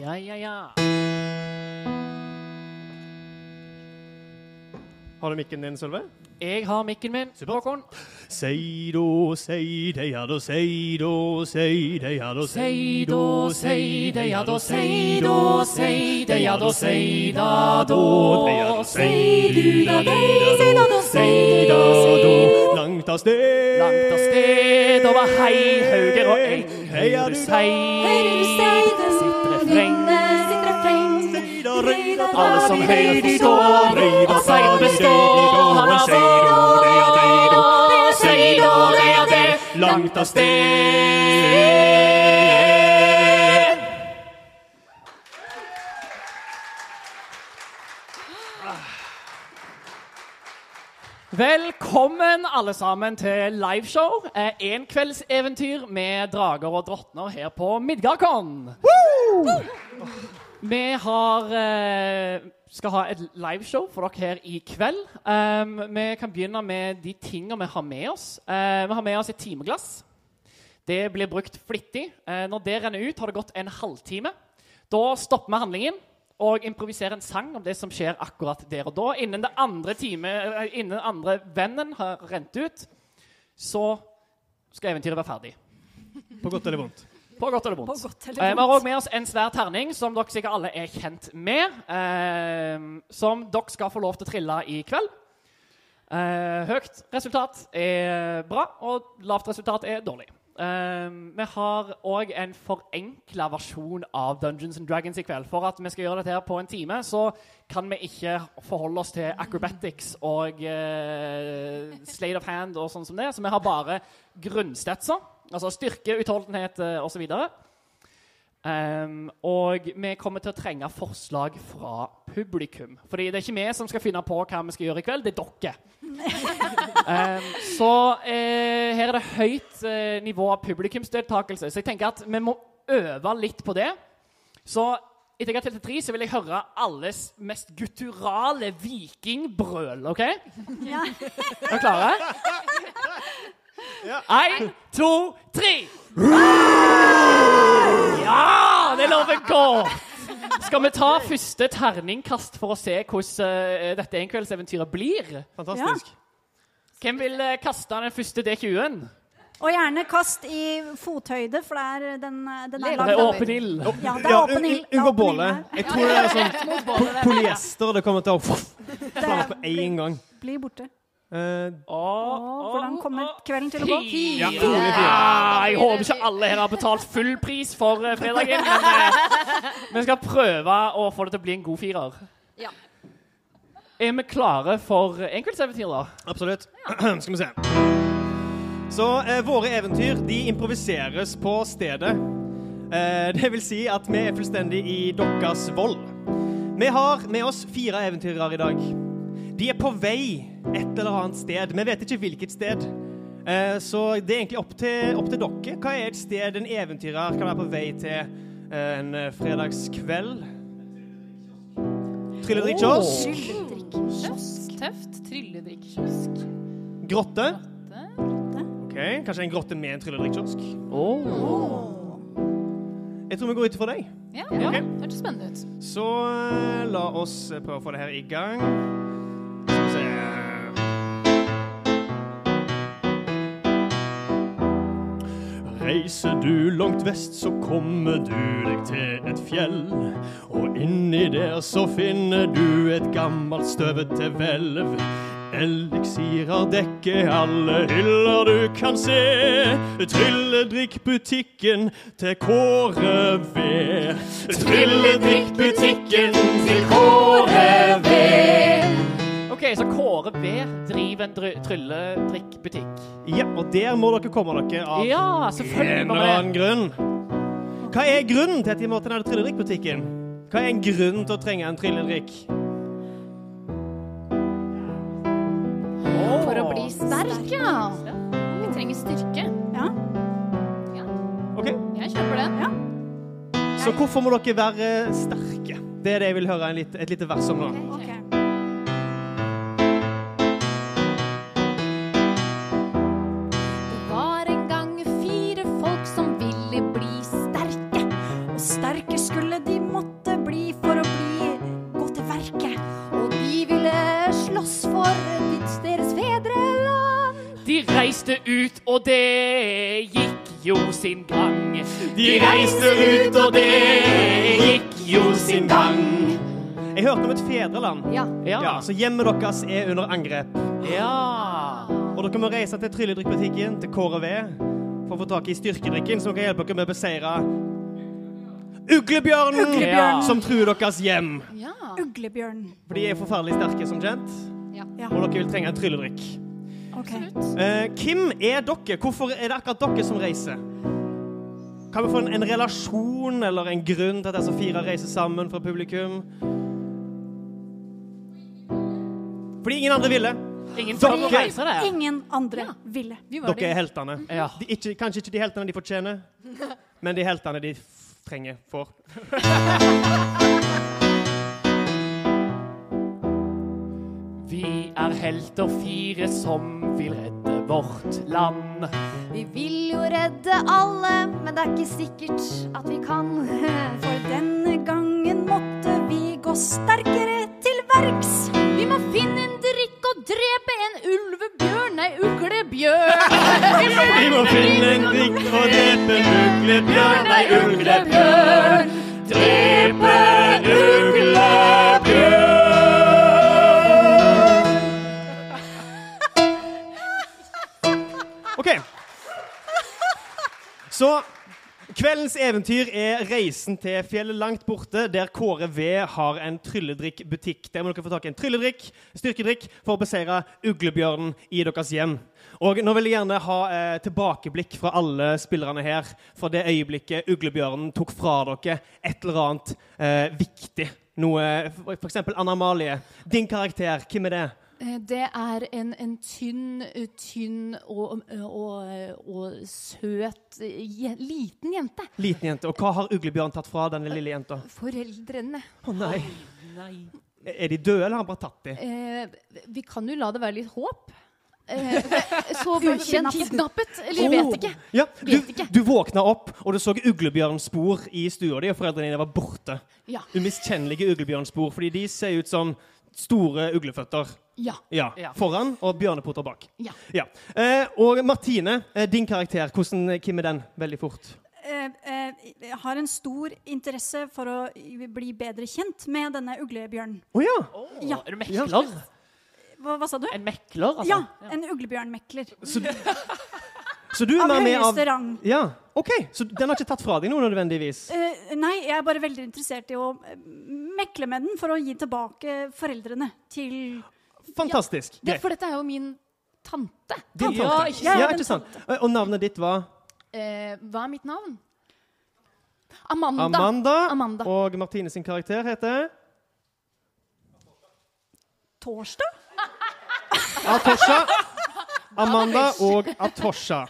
Ja, ja. ja. Har du mikken din, Sølve? Jeg har mikken min. Håkon. Sei do, sei de ja do, sei do, sei de ja do, Sei da, sei de ja da, sei da, sei de ja da, sei da da. Sei du da, dei, sei da da, sei da do. Langt av sted. Langt av sted over hei, hauger og eng. Heia du sei, Alle som hører forstår, og seier består. Han har vår, sei da, det er det, Langt av sted. Velkommen alle sammen til liveshow. Eh, Enkveldseventyr med drager og drottner her på Midgardkon. Vi har, eh, skal ha et liveshow for dere her i kveld. Um, vi kan begynne med de tingene vi har med oss. Eh, vi har med oss et timeglass. Det blir brukt flittig. Eh, når det renner ut, har det gått en halvtime. Da stopper vi handlingen og improviserer en sang om det som skjer akkurat der og da. Innen det andre time, innen andre vennen har rent ut, så skal eventyret være ferdig. På godt eller vondt. På godt eller vondt. godt Eh, Vi har vondt. òg med oss en svær terning, som dere sikkert alle er kjent med. eh, som dere skal få lov til å trille i kveld. Eh, høyt resultat er bra, og lavt resultat er dårlig. Eh, vi har òg en forenkla versjon av Dungeons and Dragons i kveld. For at vi skal gjøre dette her på en time, så kan vi ikke forholde oss til acrobatics og uh, slate of hand og sånn som det. Så vi har bare grunnstetser. Altså styrke, utholdenhet uh, osv. Um, og vi kommer til å trenge forslag fra publikum. Fordi det er ikke vi som skal finne på hva vi skal gjøre i kveld, det er dere. um, så uh, her er det høyt uh, nivå av publikumsdeltakelse, så jeg tenker at vi må øve litt på det. Så etter jeg har telt til tre, så vil jeg høre alles mest gutturale vikingbrøl. OK? Ja. Er dere klare? Én, to, tre. Ja, det lover godt. Skal vi ta første terningkast for å se hvordan eh, dette enkveldseventyret blir? Fantastisk. Hvem vil eh, kaste den første D20-en? Og gjerne kast i fothøyde, for det er den, den er Det lagd er av- åpen ild. Ja, det er åpen ild. det Unngå bålet. Jeg tror det er sånn polyester det kommer til å flamme på én gang. Blir borte. Eh, Å, hvordan kommer kvelden til å gå? Fire. Ja. Ja, jeg håper ikke alle her har betalt full pris for uh, fredagen. Men eh, vi skal prøve å få det til å bli en god firer. Ja. Er vi klare for enkeltseventyr, da? absolutt. Skal vi se. Så uh, våre eventyr de improviseres på stedet. Eh, det vil si at vi er fullstendig i deres vold. Vi har med oss fire eventyrere i dag. De er på vei et eller annet sted. Vi vet ikke hvilket sted. Eh, så det er egentlig opp til, opp til dere. Hva er et sted en eventyrer kan være på vei til eh, en eh, fredagskveld? Trylledrikkiosk? Trylledrikkekiosk. Tøft. Trylledrikkekiosk. Grotte? Grotte. Ok, Kanskje en grotte med en trylledrikkiosk? Oh. Jeg tror vi går ut for deg. Ja, Ja. det hørtes spennende ut. Så la oss prøve å få det her i gang. Reiser du langt vest, så kommer du deg til et fjell. Og inni der så finner du et gammelt, støvete hvelv. Eliksirer dekker alle hyller du kan se. Trylledrikkbutikken til Kåre V. Trylledrikkbutikken til Kåre V. OK, så Kåre V driver en trylletrikkbutikk. Ja, og der må dere komme dere av Ja, selvfølgelig en eller annen grunn. Hva er grunnen til at de må til denne trylledrikkbutikken? Hva er en grunn til å trenge en trylledrikk? For å bli sterk, ja. Vi trenger styrke. Ja. OK, Jeg kjøper det. så hvorfor må dere være sterke? Det er det jeg vil høre en litt, et lite vers om nå. Ok. Det reiste ut, og det gikk jo sin gang. De reiste ut, og det gikk jo sin gang. Jeg hørte om et fedreland. Ja. Ja. Ja, så hjemmet deres er under angrep. ja. Og dere må reise til trylledrikkbutikken til Kåre V for å få tak i styrkedrikken som kan hjelpe dere med å beseire uglebjørnen, Uglebjørn. som truer deres hjem. ja. Uglebjørn. For de er forferdelig sterke, som kjent. Ja. Ja. Og dere vil trenge en trylledrikk. Ok. Absolutt. Eh, hvem er dere? Hvorfor er det akkurat dere som reiser? Kan vi få en, en relasjon eller en grunn til at disse fire reiser sammen fra publikum? Fordi ingen andre ville. Ingen Dere- reiser der. Ingen andre Ja. ville. Dere er de. heltene. Ja. De, ikke, kanskje ikke de heltene de fortjener, men de heltene de trenger, får. er helter fire som vil redde vårt land. Vi vil jo redde alle, men det er ikke sikkert at vi kan. For denne gangen måtte vi gå sterkere til verks. Vi må finne en drikk og drepe en ulvebjørn, nei, uglebjørn. Vi må finne en drikk og drepe en uglebjørn. Nei, uglebjørn. Drepe uglebjørn. Så kveldens eventyr er reisen til fjellet langt borte, der Kåre V har en trylledrikkbutikk. Der må dere få tak i en trylledrikk, styrkedrikk, for å beseire uglebjørnen i deres hjem. Og nå vil jeg gjerne ha eh, tilbakeblikk fra alle spillerne her fra det øyeblikket uglebjørnen tok fra dere et eller annet eh, viktig. Noe eksempel Anna Amalie. Din karakter, hvem er det? Eh, Det er en, en tynn, eh, tynn og, og, og søt eh, liten jente. Liten jente. Og hva har uglebjørn tatt fra denne lille jenta? Foreldrene. Å nei. Nei. Er de døde, eller har han bare tatt dem? Eh, vi kan jo la det være litt håp. Eh, så var det Kidnappet. Eller jeg vet ikke. Ja, du, Vet ikke. du våkna opp, og du så uglebjørnspor i stua di, og foreldrene dine var borte. Ja. Umiskjennelige uglebjørnspor, fordi de ser ut som store ugleføtter. Ja. Ja. Foran og bjørnepoter bak. ja. Ja. Eh, og Martine, eh, din karakter, hvordan, hvem er den? Veldig fort. Eh, eh, jeg har en stor interesse for å bli bedre kjent med denne uglebjørnen. Å ja! Ja. Er du mekler? Hva, hva sa du? En mekler, altså? Ja, en uglebjørnmekler. Så, så du er Av mer med av høyeste rang. Ja, OK. Så den har ikke tatt fra deg noe nødvendigvis? Uh, nei, jeg er bare veldig interessert i å eh, mekle med den for å gi tilbake foreldrene til Fantastisk. Det, for dette er jo min tante. Din Ja, ikke Ja, ikke sant. Tante. Og navnet ditt var Eh, hva er mitt navn? Amanda. Amanda. Amanda. Og Martine sin karakter heter torsdag. Atosha. Amanda og Atosha.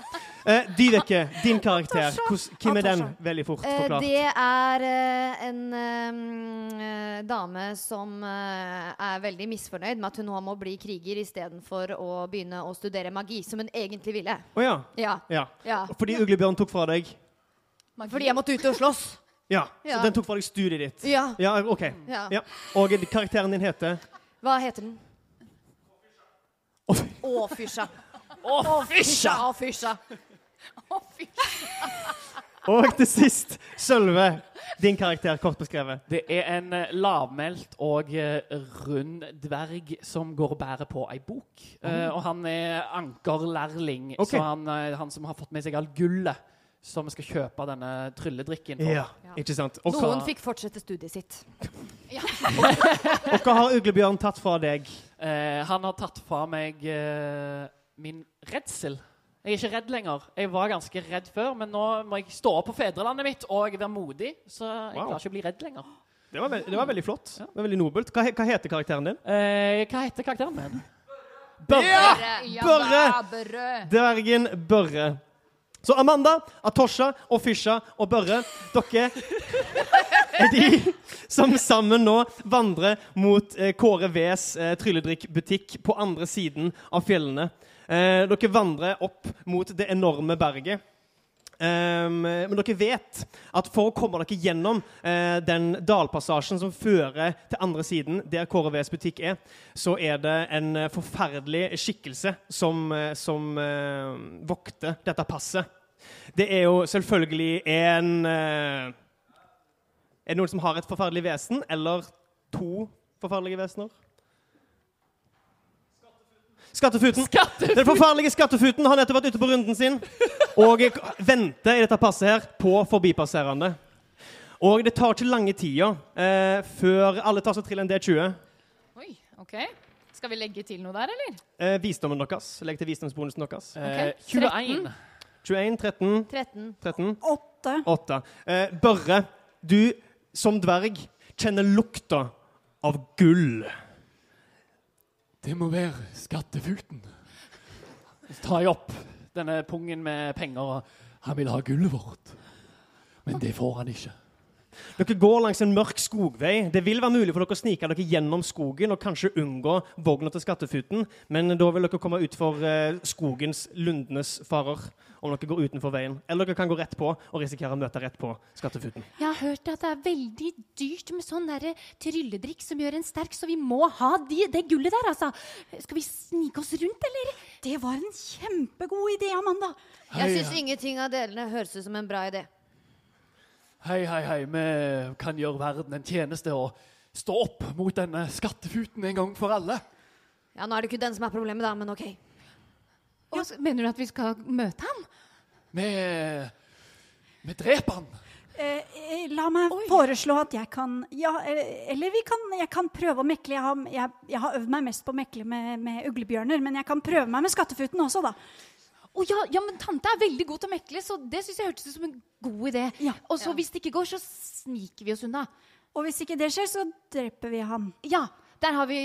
Eh, Dyveke, din karakter, hvordan- hvem er den? Veldig fort Eh, forklart. Det er eh, en um, dame som er veldig misfornøyd med at hun nå må bli kriger istedenfor å begynne å studere magi, som hun egentlig ville. Å ja. Ja. ja. ja. Fordi uglebjørn tok fra deg Magi. Fordi jeg måtte ut og slåss. Ja, så Ja. den tok fra deg studiet ditt. Ja. Ja, OK. Ja. Ja. Og karakteren din heter Hva heter den? Å, fysja. Å, fysja! Og til sist, Sølve. Din karakter, kort beskrevet. Det er en eh, lavmælt og eh, rund dverg som går og bærer på ei bok. Eh, og han er ankerlærling, okay. så han, han som har fått med seg all gullet som vi skal kjøpe denne trylledrikken for. Ja, ikke sant. Og hva, Noen fikk fortsette studiet sitt. og hva har Uglebjørn tatt fra deg? Uh, han har tatt fra meg uh, min redsel. Jeg er ikke redd lenger. Jeg var ganske redd før, men nå må jeg stå opp på fedrelandet mitt og være modig, så jeg Wow. klarer ikke å bli redd lenger. Det var, veld, det var veldig flott. Det var veldig nobelt. Hva, he- hva heter karakteren din? Eh, hva heter karakteren min? Børre! Ja, Børre! da, Børre! Dvergen Børre. Så Amanda, Atosha og Fisha og Børre, dere er de som sammen nå vandrer mot eh, Kåre Vs eh, trylledrikkbutikk på andre siden av fjellene. Eh, dere vandrer opp mot det enorme berget. Um, men dere vet at for å komme dere gjennom eh, den dalpassasjen som fører til andre siden, der Kåre Vs butikk er, så er det en eh, forferdelig skikkelse som, eh, som eh, vokter dette passet. Det er jo selvfølgelig en eh, Er det noen som har et forferdelig vesen, eller to forferdelige vesener? Skattefuten. Den forferdelige skattefuten har nettopp vært ute på runden sin og venter i dette passet her på forbipasserende. Og det tar ikke lange tida eh, før alle tar seg til en D20. Oi, OK. Skal vi legge til noe der, eller? Eh, visdommen deres. Legg til visdomsbonusen deres. Eh, Ok, 21. 21, 13, 13. 13, 8. 8. Eh, Børre, du som dverg kjenner lukta av gull. Det må være skattefuten. Så tar jeg opp denne pungen med penger, og han vil ha gullet vårt. Men det får han ikke. Dere går langs en mørk skogvei. Det vil være mulig for dere å snike dere gjennom skogen og kanskje unngå vogna til Skattefuten, men da vil dere komme utfor eh, skogens lundenes farer om dere går utenfor veien. Eller dere kan gå rett på og risikere å møte rett på Skattefuten. Jeg har hørt at det er veldig dyrt med sånn derre trylledrikk som gjør en sterk, så vi må ha de, det gullet der, altså. Skal vi snike oss rundt, eller? Det var en kjempegod idé, Amanda. Jeg syns ingenting av delene høres ut som en bra idé. Hei, hei, hei, vi kan gjøre verden en tjeneste og stå opp mot denne skattefuten en gang for alle. Ja, Nå er det ikke den som er problemet, da, men OK. Og så Mener du at vi skal møte ham? Vi, vi dreper han. Eh, eh, la meg foreslå at jeg kan Ja, eh, eller vi kan, jeg kan prøve å mekle. Jeg har, jeg, jeg har øvd meg mest på å mekle med, med uglebjørner, men jeg kan prøve meg med skattefuten også, da. Å ja, ja, men tante er veldig god til å mekle, så det syns jeg hørtes ut som en god idé. Ja. Og så hvis det ikke går, så sniker vi oss unna. Og hvis ikke det skjer, så dreper vi ham. Ja, der har vi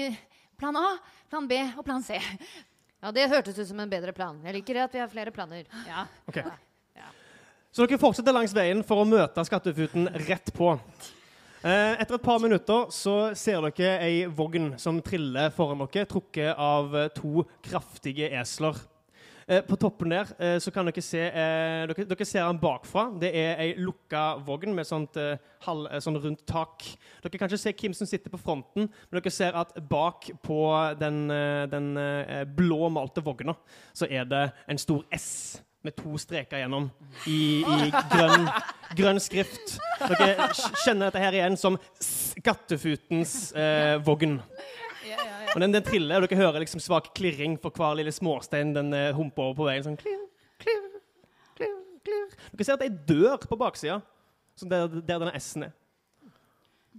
plan A, plan B og plan C. Ja, Det hørtes ut som en bedre plan. Jeg liker det at vi har flere planer. Ja. Ok. Så dere fortsetter langs veien for å møte Skattefuten rett på. Eh, Etter et par minutter så ser dere ei vogn som triller foran dere, trukket av to kraftige esler. Eh, På toppen der eh, så kan dere se eh, dere, dere ser den bakfra. Det er ei lukka vogn med sånt eh, halv, sånn rundt tak. Dere kan ikke se hvem som sitter på fronten, men dere ser at bak på den, den blå malte vogna så er det en stor S med to streker gjennom i, i grønn, grønn skrift. Dere kjenner dette her igjen som Skattefutens vogn. Og den, den triller, og dere hører liksom svak klirring for hver lille småstein den uh, humper over på veien. Sånn klirr, klirr, klirr, klirr. Dere ser at det er ei dør på baksida, der, der denne S-en er.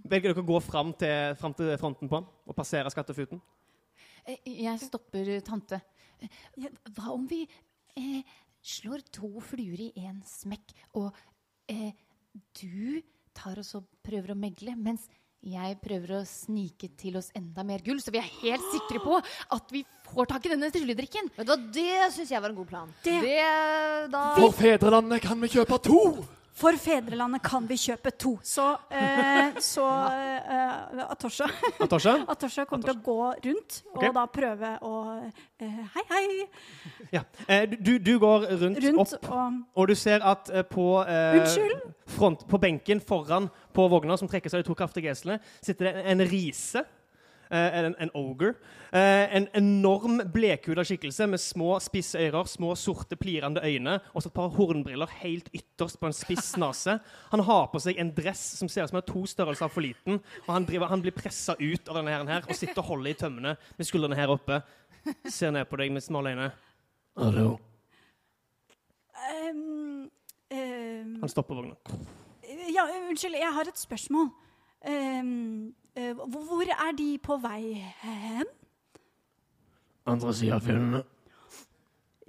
Velger dere å gå fram til, fram til fronten på den og passere Skattefuten? Eh, Jeg stopper tante. Eh, Hva om vi eh, slår to fluer i én smekk, og eh, du tar og prøver å megle, mens jeg prøver å snike til oss enda mer gull, så vi er helt sikre på at vi får tak i denne trylledrikken. Vet du hva, Det syns jeg var en god plan. Det- da For fedrelandet kan vi kjøpe to. For fedrelandet kan vi kjøpe to. Så, eh, så eh, Atosha, Atosha? Atosha kommer til å gå rundt og da prøve å eh, Hei, hei! Ja. Eh, du, du går rundt, Rundt opp, og og du ser at eh, på, eh, front, på benken foran på vogna som trekkes av de to kraftige eslene, sitter det en, en rise. Eh, en, en ogre. Eh, en enorm blekhuda skikkelse med små, spisse ører, små, sorte, plirende øyne og så et par hornbriller helt ytterst på en spiss nese. Han har på seg en dress som ser ut som er to størrelser for liten. og Han, driver, han blir pressa ut av denne her, her og sitter og holder i tømmene med skuldrene her oppe. Ser ned på deg med smale øyne. Hallo. Um, um, Han stopper vogna. Ja, unnskyld, jeg har et spørsmål. Ehm, eh, hvor er de på vei hen? Andre sida av fjellene.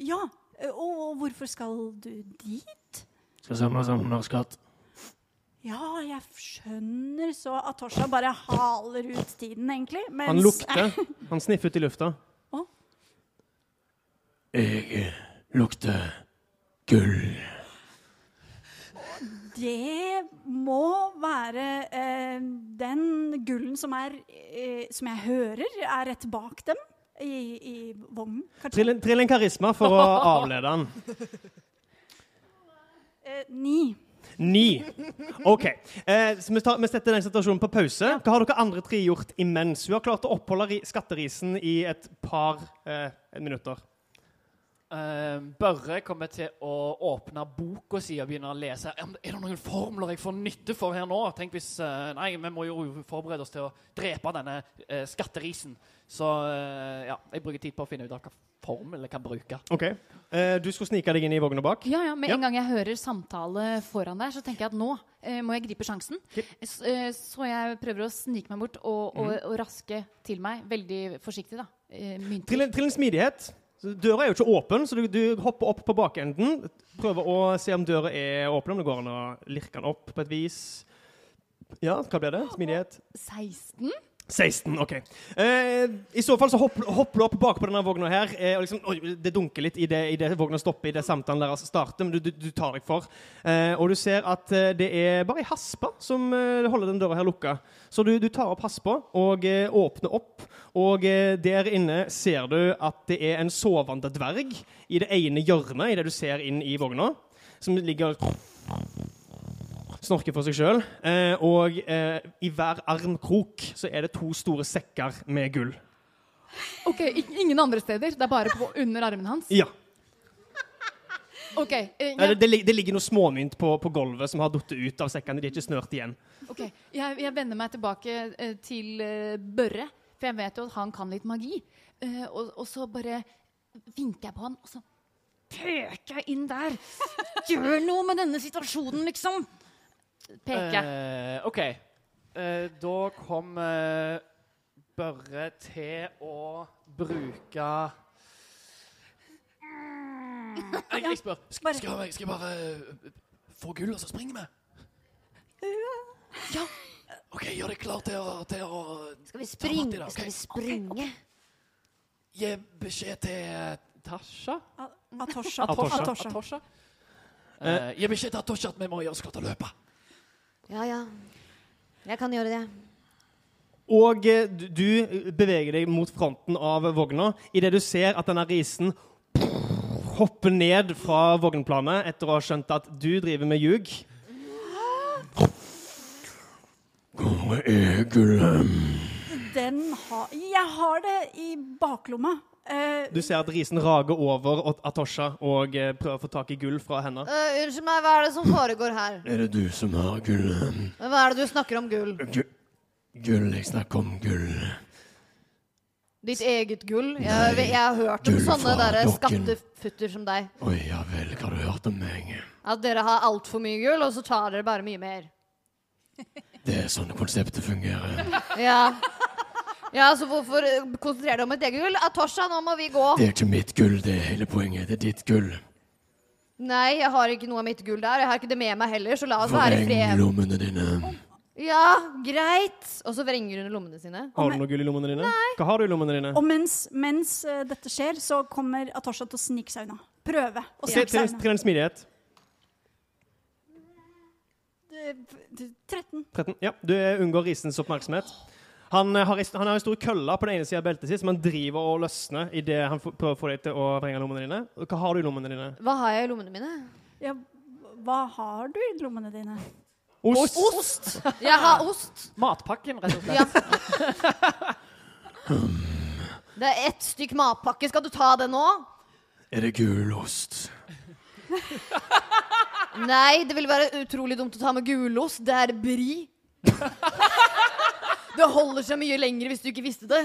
Ja, eh, og hvorfor skal du dit? Skal samle sammen skatt. Ja, jeg skjønner, så Atosha bare haler ut tiden, egentlig. Mens Han lukter. Han sniffer ut i lufta. Jeg eh, lukter gull. Det må være eh, den gullen som er eh, Som jeg hører er rett bak dem i, i vognen. Trill, trill en karisma for å avlede den. Eh, ni. Ni. OK. Eh, så vi, tar, vi setter den situasjonen på pause. Hva har dere andre tre gjort imens? Hun har klart å oppholde skatterisen i et par eh, minutter. Eh, Børre kommer til å åpne boka si og begynne å lese. Er det- noen formler jeg får nytte for her nå? Tenk hvis eh, Nei, vi må jo forberede oss til å drepe denne eh, skatterisen. Så ja, jeg bruker tid på å finne ut av hva formel jeg kan bruke. OK. Eh, du skulle snike deg inn i vogna bak. Ja, ja, Med Ja. en gang jeg hører samtale foran der, så tenker jeg at nå må jeg gripe sjansen. Okay. så jeg prøver å snike meg bort og, og, og raske til meg. Veldig forsiktig, da. Til. Trill en smidighet. Døra er jo ikke åpen, så du, du hopper opp på bakenden. Prøver å se om døra er åpen, om det går an å lirke den opp på et vis. Ja, hva blir det? Smidighet? 16? 16, OK. Eh, I så fall så hopper, hopper du opp bak på denne vogna her. Eh, og liksom, oi, det dunker litt i det, vogna stopper, i det samtalen deres starter, men du, du, du tar deg for. Eh, og du ser at eh, det er bare ei haspe som eh, holder den døra her lukka. Så du, du tar opp haspa og eh, åpner opp, og der inne ser du at det er en sovende dverg i det ene hjørnet i det du ser inn i vogna, som ligger snorker for seg sjøl. Eh, og eh, i hver armkrok så er det to store sekker med gull. Ok, Ingen andre steder? Det er bare på, under armen hans? Ja. Okay, eh, jeg, Det, det, det ligger noe småmynt på, på gulvet som har falt ut av sekkene. De er ikke snørt igjen. ok. jeg, jeg vender meg tilbake eh, til eh, Børre, for jeg vet jo at han kan litt magi. Eh, og, og så bare vinker jeg på han, og så peker jeg inn der. Gjør noe med denne situasjonen, liksom! Peker jeg. Eh, OK. Uh, da kommer Børre til å bruke jeg, jeg spør. Bare- skal, jeg, skal jeg bare eh, få gull, og så springer vi? Ja. OK, gjør deg klar til å, til å Skal vi springe? Okay. Skal vi springe? gi beskjed til Tasha? Atosha. Atosha. Atosha. Atosha. Atosha? Uh, gi beskjed til Atosha at vi må gjøre oss klare til å løpe. Ja, ja. Jeg kan gjøre det. Og eh, du, beveger deg mot fronten av vogna idet du ser at denne risen hopper ned fra vognplanet etter å ha skjønt at du driver med ljug. Hvor er gullet? Den har Jeg har det i baklomma. Eh, Du ser at risen rager over At- Atosha og uh, prøver å få tak i gull fra henne. Uh, unnskyld meg, hva er det som foregår her? Er det du som har gullet? Hva er det du snakker om gull? Gu gull, jeg snakker om gull. Ditt eget gull? Jeg, Nei, jeg har hørt om sånne der skattefutter som deg. Oi, ja vel, hva har du hørt om meg? At dere har altfor mye gull, og så tar dere bare mye mer. Det er sånn konseptet fungerer. Ja. Ja, så hvorfor konsentrere konsentrerer deg om et eget gull? Atosha, nå må vi gå. Det er ikke mitt gull, det er hele poenget. Det er ditt gull. Nei, jeg har ikke noe av mitt gull der. Jeg har ikke det med meg heller, så la oss være i Foreng Vreng lommene dine. Ja, greit. Og så vrenger hun lommene sine. Har du noe gull i lommene dine? Nei. Hva har du i lommene dine? og mens, mens uh, dette skjer, så kommer Atosha til å snike seg unna. Prøve å snike seg unna. til smidighet. Du- d- 13. 13. Ja, du eh, unngår risens oppmerksomhet. Han, eh, har, ei- han har en stor kølle på den ene sida av beltet sitt som han driver og løsner idet han prøver å få deg til å vrenge lommene dine. Hva har du i lommene dine? Hva har jeg i lommene mine? Ja, hva har du i lommene dine? Ost. Ost! Jeg har ost. Matpakken, rett og slett. Ja. Det er ett stykk matpakke. Skal du ta det nå? Er det gul ost? Nei, det ville være utrolig dumt å ta med gulost. Det er bri. Det holder seg mye lenger hvis du ikke visste det.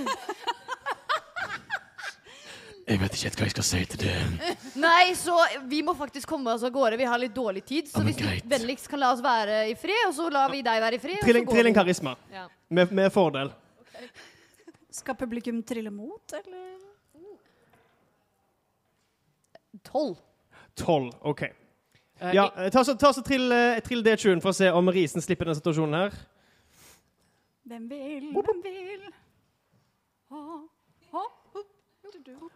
Jeg vet ikke helt hva jeg skal si til det. Nei, så vi må faktisk komme oss av gårde. Vi har litt dårlig tid. Så Ja, men hvis du greit. vennligst kan la oss være i fred, og så lar vi deg være i fred. og så Trilling, går trilling vi. karisma. Ja. Med, med fordel. Skal publikum trille mot, eller? Tolv. Tolv. OK. Eh, Ja, eh, ta så, ta så trill, eh, trill D20 for å se om Risen slipper den situasjonen her. Hvem vil, hvem vil? Oh, oh.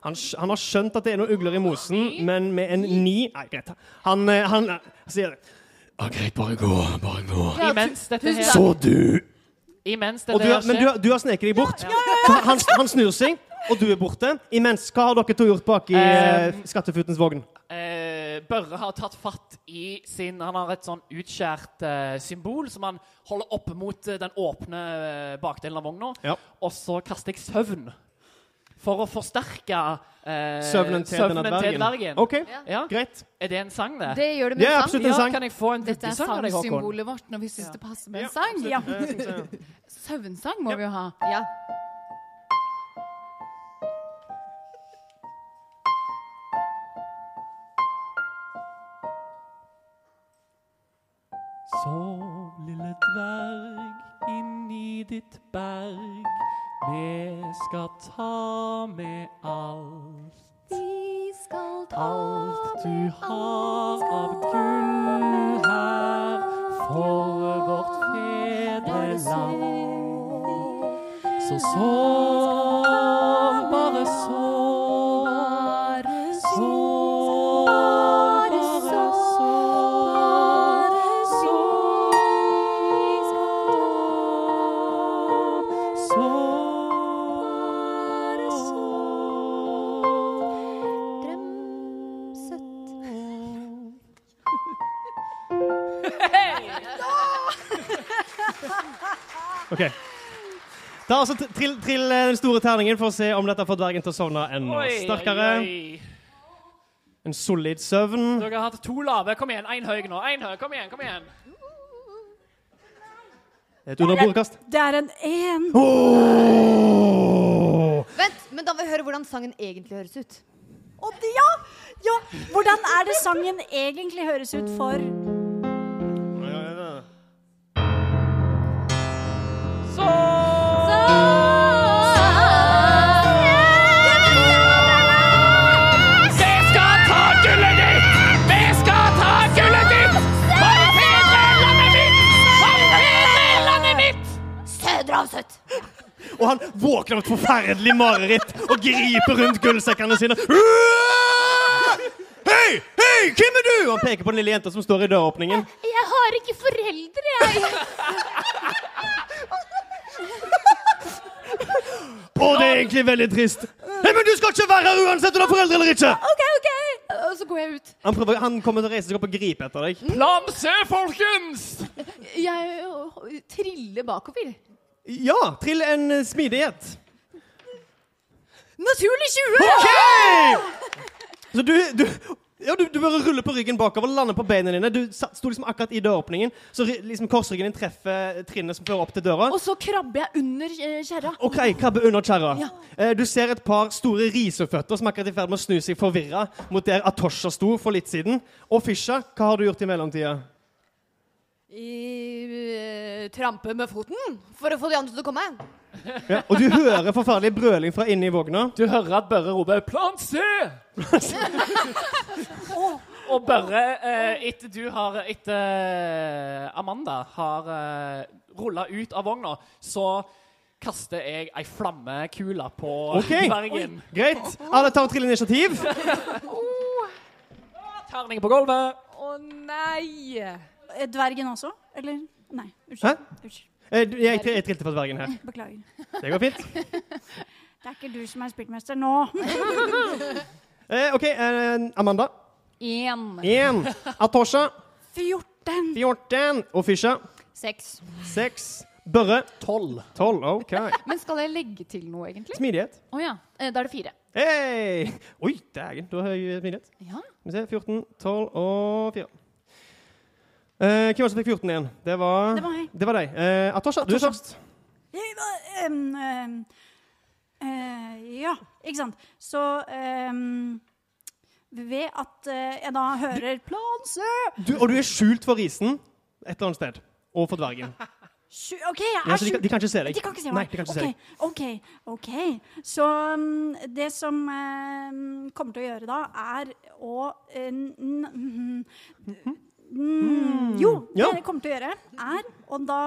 Han, han har skjønt at det er noen ugler i mosen, men med en ni Nei, greit. Han, han, han eh, sier det. Ja, greit, bare gå. Bare gå. Ja, Imens dette her. Så du Imens dette du, her men du, du har sneket deg bort. Så han, han snur seg, og du er borte. Imens, hva har dere to gjort bak i eh, Eh, Skattefutens vogn? eh, Børre har tatt fatt i sin Han har et sånn utskjært eh, symbol som han holder opp mot eh, den åpne eh, bakdelen av vogna. Ja. Og så kaster jeg søvn. For å forsterke eh, Søvnen til denne dvergen. dvergen. OK, Ja. greit. Er det en sang, det? Det gjør det med Det er sang. absolutt en ja, sang. kan jeg få en Dette er vuggesang av deg, Håkon? sangsymbolet vårt når vi syns Ja. det passer med Ja, en sang. Ja. Eh, se. Søvnsang må vi jo ha. Ja. Dverg, inni ditt berg. Vi skal ta med alt. Vi skal Alt du har av gull her for vårt fedreland. Så sov, Ta altså trill, trill eh, den store terningen for å se om dette får dvergen til å sovne enda Oi, sterkere. oi, oi. En solid søvn. Dere har hatt to lave. Kom igjen, én høy nå. En høy. Kom igjen, kom igjen. Et underbordkast. Det er en én. Vent, men da vil vi høre hvordan sangen egentlig høres ut. Å, ja, ja! Hvordan er det sangen egentlig høres ut for Og han våkner av et forferdelig mareritt og griper rundt gullsekkene sine. Hei! Hei! Hvem er du? Han peker på den lille jenta som står i døråpningen. Jeg har ikke foreldre, jeg. Å, det er egentlig veldig trist. Hei, men du skal ikke være her uansett om du har foreldre eller ikke! OK, OK. Og så går jeg ut. Han, prøver, han kommer til å reise seg opp og gripe etter deg. Plan C, folkens! Jeg triller bakover. Ja, trill en eh, smidighet. Naturlig 20! OK! Så du, du, ja, du, du bare ruller på ryggen bakover, lander på beina dine. Du sa- sto liksom akkurat i døråpningen, så ri- liksom korsryggen din treffer trinnet som fører opp til døra. Og så krabber jeg under eh, kjerra. OK, krabbe under kjerra. Ja. Eh, Du ser et par store riseføtter som er akkurat i ferd med å snu seg forvirra mot der Atosha sto for litt siden. Og Fisha, hva har du gjort i mellomtida? I, uh, trampe med foten for å få de andre til å komme. Ja, og du hører forferdelig brøling fra inni vogna. Du hører at Børre roper 'Plan C'! og Børre, eh, etter du har Etter eh, Amanda har eh, rulla ut av vogna, så kaster jeg ei flammekule på Ok. dvergen. Greit. Alle tar og triller initiativ. Terning på gulvet. Å nei! Eh, Dvergen også? Eller? Nei, Hæ? unnskyld. unnskyld. Eh, Jeg, jeg trilte for dvergen her. Beklager. Det går fint. Det er ikke du som er spiltmester nå. Eh, OK, eh, Amanda. Én. Én. Atosha. 14. 14. Og Fisha. Seks. 6. Børre. Tolv. 12. OK. Men skal jeg legge til noe, egentlig? Smidighet. Å ja. Eh, Da er det fire. Hey! Oi, dægen. du har høy smidighet. Ja. Vi ser. 14, 12 og 4. Eh, hvem var det som fikk 14 igjen? Det var, Det var jeg. Det var deg. Eh, Atosha, du er Atosha. først. Jeg var, em, em, Eh, ja, ikke sant. Så ehm, ved at eh, jeg da hører Plan C Du, og du er skjult for risen et eller annet sted. Og for dvergen. Sju- OK, jeg er Ja, så de, kan- de kan ikke se deg. De kan ikke se Nei, de kan ikke se deg. OK, OK. Så um, det som um, kommer til å gjøre da, er å uh, n mm, mm, Jo, det Ja. det kommer til å gjøre, er å da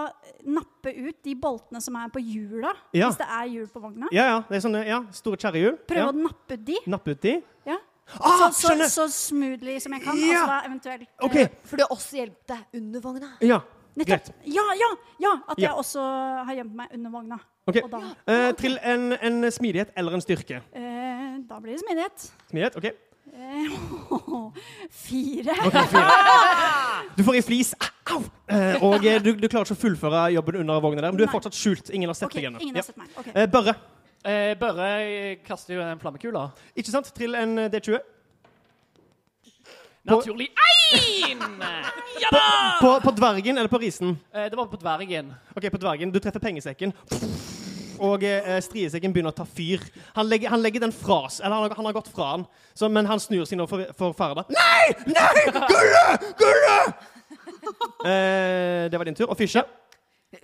nappe ut de boltene som er på hjula, Ja. hvis det er hjul på vogna. Ja, ja. Det er sånne ja, store kjerrehjul. Prøve Ja. å nappe ut de. Nappe ut de. Ja. Ah, så, så, så smoothly som jeg kan. Ja. Altså da eventuelt okay. uh, For det også hjulpet deg under vogna. Ja, Nettopp. Ja, ja, ja! At Ja. jeg også har gjemt meg under vogna. Ok. Og da, Eh, til en, en smidighet eller en styrke. eh, da blir det smidighet. Smidighet, OK. Fire. Okay, fire. Du får i flis. Au! Eh, og eh, du, du klarer ikke å fullføre jobben under vogna der, men du er fortsatt skjult. Ingen har sett okay, deg ennå. Ja. Okay. Eh, Børre. Eh, Børre kaster jo en flammekule. Ikke sant? Trill en eh, D20. Naturlig én! Ja da! På, på dvergen eller på risen? Eh, det var på dvergen. Ok, på dvergen. Du treffer pengesekken. Og eh, striesekken begynner å ta fyr. Han legger, han legger den fra seg. Eller han har, han har gått fra den, så, men han snur seg nå for, for Farda. Nei! Nei! Gulle! Gulle! Eh, det var din tur. Og Fysje?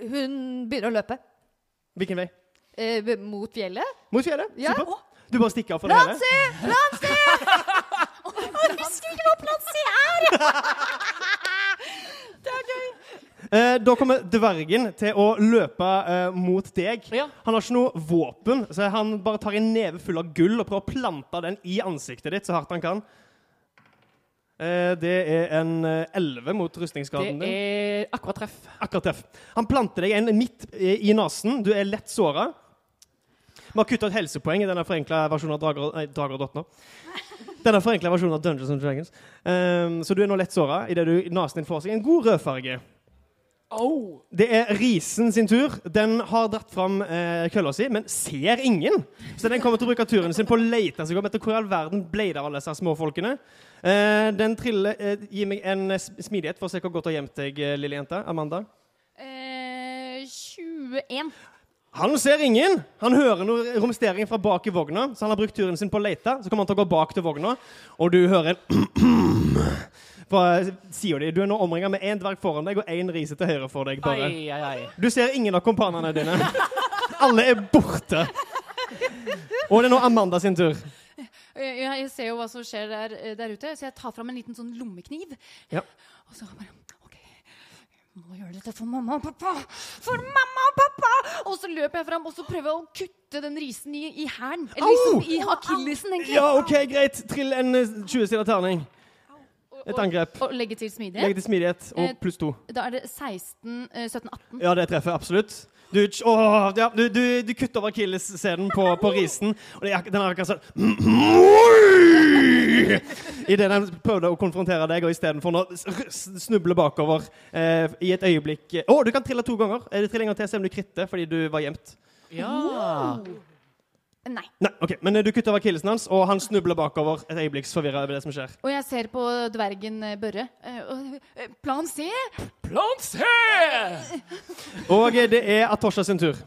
Hun begynner å løpe Hvilken vei? eh, mot fjellet. Mot fjellet? Ja. Supert. Du bare stikker av for det hele. Lansi! Lansi! Jeg husker ikke hva Plan C! Eh, da kommer dvergen til å løpe eh, mot deg. Ja. Han har ikke noe våpen, så han bare tar en neve full av gull og prøver å plante den i ansiktet ditt så hardt han kan. Eh, det er en eh, mot rustningsskaden din. Det er akkurat treff. Akkurat treff. Han planter deg en midt i i nesen. Du er lett såra. Vi har kutta et helsepoeng i denne forenkla versjonen av Drager, nei. Denne forenkla versjonen av Dungeons and Dragons. Um, så du er nå lett såra idet nesen din får seg en god rødfarge. Oh. Det er Risen sin tur. Den har dratt fram eh, kølla si, men ser ingen. Så den kommer til å bruke turen sin på å lete seg om etter hvor i all verden ble det av alle disse småfolkene. Eh, den triller eh, Gi meg en eh, smidighet for å se hvor godt du har gjemt deg, eh, lille jente. Amanda. Eh, 21. Han ser ingen! Han hører noe romstering fra bak i vogna, så han har brukt turen sin på å lete. Så kommer han til å gå bak til vogna, og du hører en sida di. Du er nå omringa med én dverg foran deg og én rise til høyre for deg. bare. Ai, ai, ai. Du ser ingen av kompanene dine. Alle er borte. Og det er nå Amanda sin tur. Jeg, jeg ser jo hva som skjer der, eh, der ute, så jeg tar fram en liten sånn lommekniv. Ja. Og så bare OK, må gjøre dette for mamma og pappa! For mamma og pappa! Og så løper jeg fram og så prøver jeg å kutte den risen i, i hælen. Eller liksom i akillesen, egentlig. Ja, OK, greit. Trill en eh, 20-sida terning. Et angrep. Og legge til smidighet. Legge til smidighet Eh, og pluss to. Da er det 16, eh, 17, 18. Ja, det treffer absolutt. Du, åh, ja, du, du, du kutter over akillessenen på, på risen, og det den er akkurat sånn Idet den prøvde å konfrontere deg, og istedenfor å snuble bakover eh, i et øyeblikk Å, du kan trille to ganger! Er det en gang til, se om du kritter fordi du var gjemt. Ja. Nei. Nei, okay. Men eh, du kutter over akillesen hans, og han snubler bakover et øyeblikks forvirra over det som skjer. Og jeg ser på dvergen eh, Børre. Eh, Plan C! Plan C! Og det er Atosha sin tur.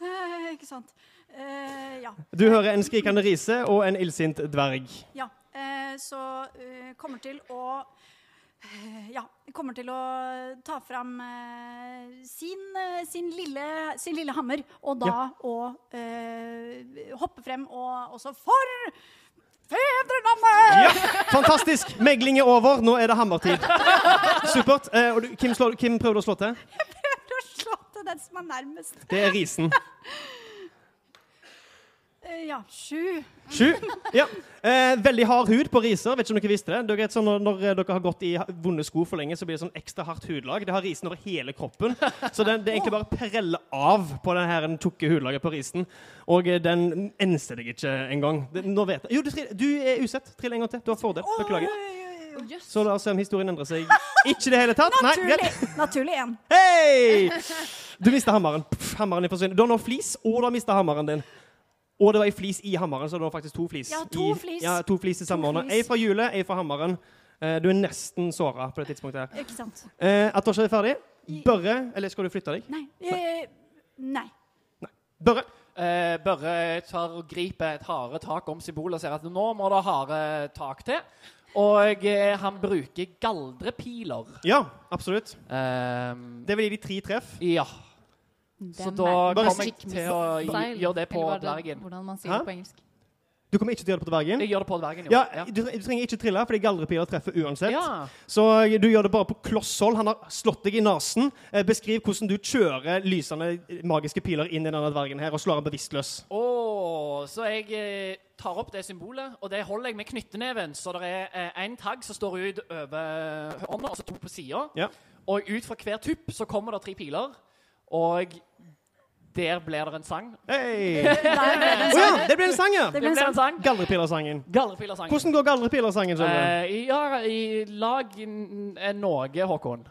Eh, ikke sant. Eh, ja. Du hører en skrikende rise og en illsint dverg. ja. Eh, så kommer til å ja, kommer til å ta fram eh, sin, eh, sin, lille, sin lille hammer, og da å eh, hoppe frem og også For fedrenavnet! Ja, fantastisk! Megling er over. Nå er det hammertid. Supert. Og du, Kim, slår, hvem prøver du å slå til. Jeg Prøver å slå til den som er nærmest. Det er risen. Eh, ja, sju. Sju. Ja. Eh, veldig hard hud på riser. Vet ikke om dere visste det. Dere sånn, når, når dere har gått i vonde sko for lenge, så blir det sånn ekstra hardt hudlag. Det har risen over hele kroppen. Så den, det er egentlig bare preller av på den her tjukke hudlaget på risen. Og eh, den enser deg ikke engang. Det- Nå vet jeg. Jo, du, du er usett. Trill en gang til. Du har fordel. Beklager. Yes. Så la oss se om historien endrer seg. Ikke i det hele tatt. Nei. Naturlig. Naturlig én. Hei! Du mista hammeren. Pff, hammeren din forsvinner. Du har nå flis, og du har mista hammeren din. Og det var ei flis i hammeren, så det var faktisk to flis. Ja, to i, flis. Ja, to flis i samme To Ei fra hjulet, ei fra hammeren. Eh, du er nesten såra på det tidspunktet. her. Ikke sant. Eh, At Tosha er ferdig. Børre, eller skal du flytte deg? Nei. Nei. nei. Børre. eh, Børre tar og griper et harde tak om symbolet og ser at nå må det harde tak til. Og eh, han bruker galdrepiler. Ja, absolutt. Ehm, Det vil gi de tre treff. ja. Så da Bare kommer jeg til å gjøre det på dvergen. Hvordan man sier det på engelsk. Du kommer ikke til å gjøre det på dvergen? Jeg gjør det på dvergen, jo. Ja, du, du trenger ikke trille, fordi galdrepiler treffer uansett. Ja. Så du gjør det bare på kloss hold. Han har slått deg i nesen. Eh, beskriv hvordan du kjører lysende magiske piler inn i denne dvergen her og slår han bevisstløs. Oh, så jeg eh, tar opp det symbolet, og det holder jeg med knytteneven. Så det er én tagg som står ut over hånda, og så to på sida. Ja. Og ut fra hver tupp så kommer det tre piler, og der blir det en sang. Å ja, det blir en sang, ja! Det Det ble en sang. Galdrepilersangen. Galdrepilersangen. Hvordan går galdrepilersangen? Uh. Eh, ja, i lag noe, Håkon.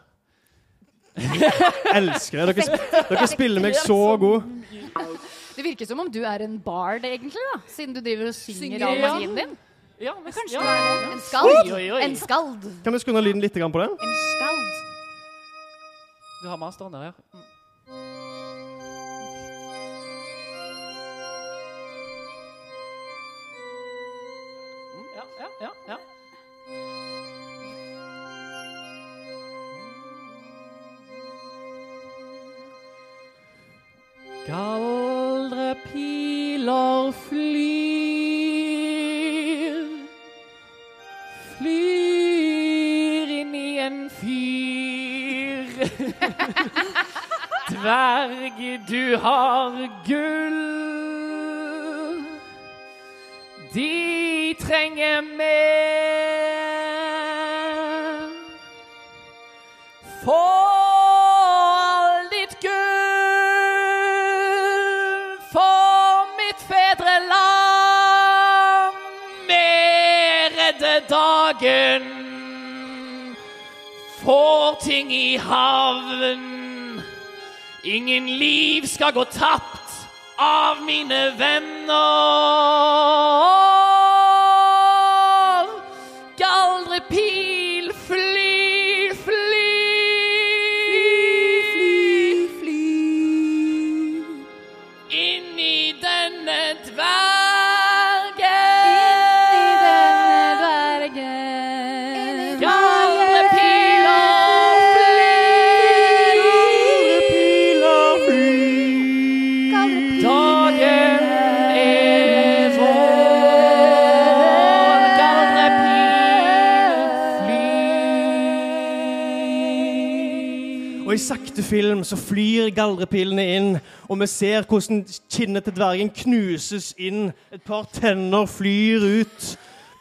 Elsker det. Dere, dere spiller meg så god. Det virker som om du er en bard, egentlig, da. Siden du driver og synger, Synger, all ja. magien din. Ja, men kanskje ja. det. En skald. Oi, oi, oi. En skald. Kan du skru ned lyden litt på den? En skald. Du har masteren der, ja. Dverg, du har gull. De trenger mer. Få all ditt gull. For dagen får ting i havn. Ingen liv skal gå tapt av mine venner. Sakte film så flyr galdrepilene inn, og vi ser hvordan kinnet til dvergen knuses inn. Et par tenner flyr ut.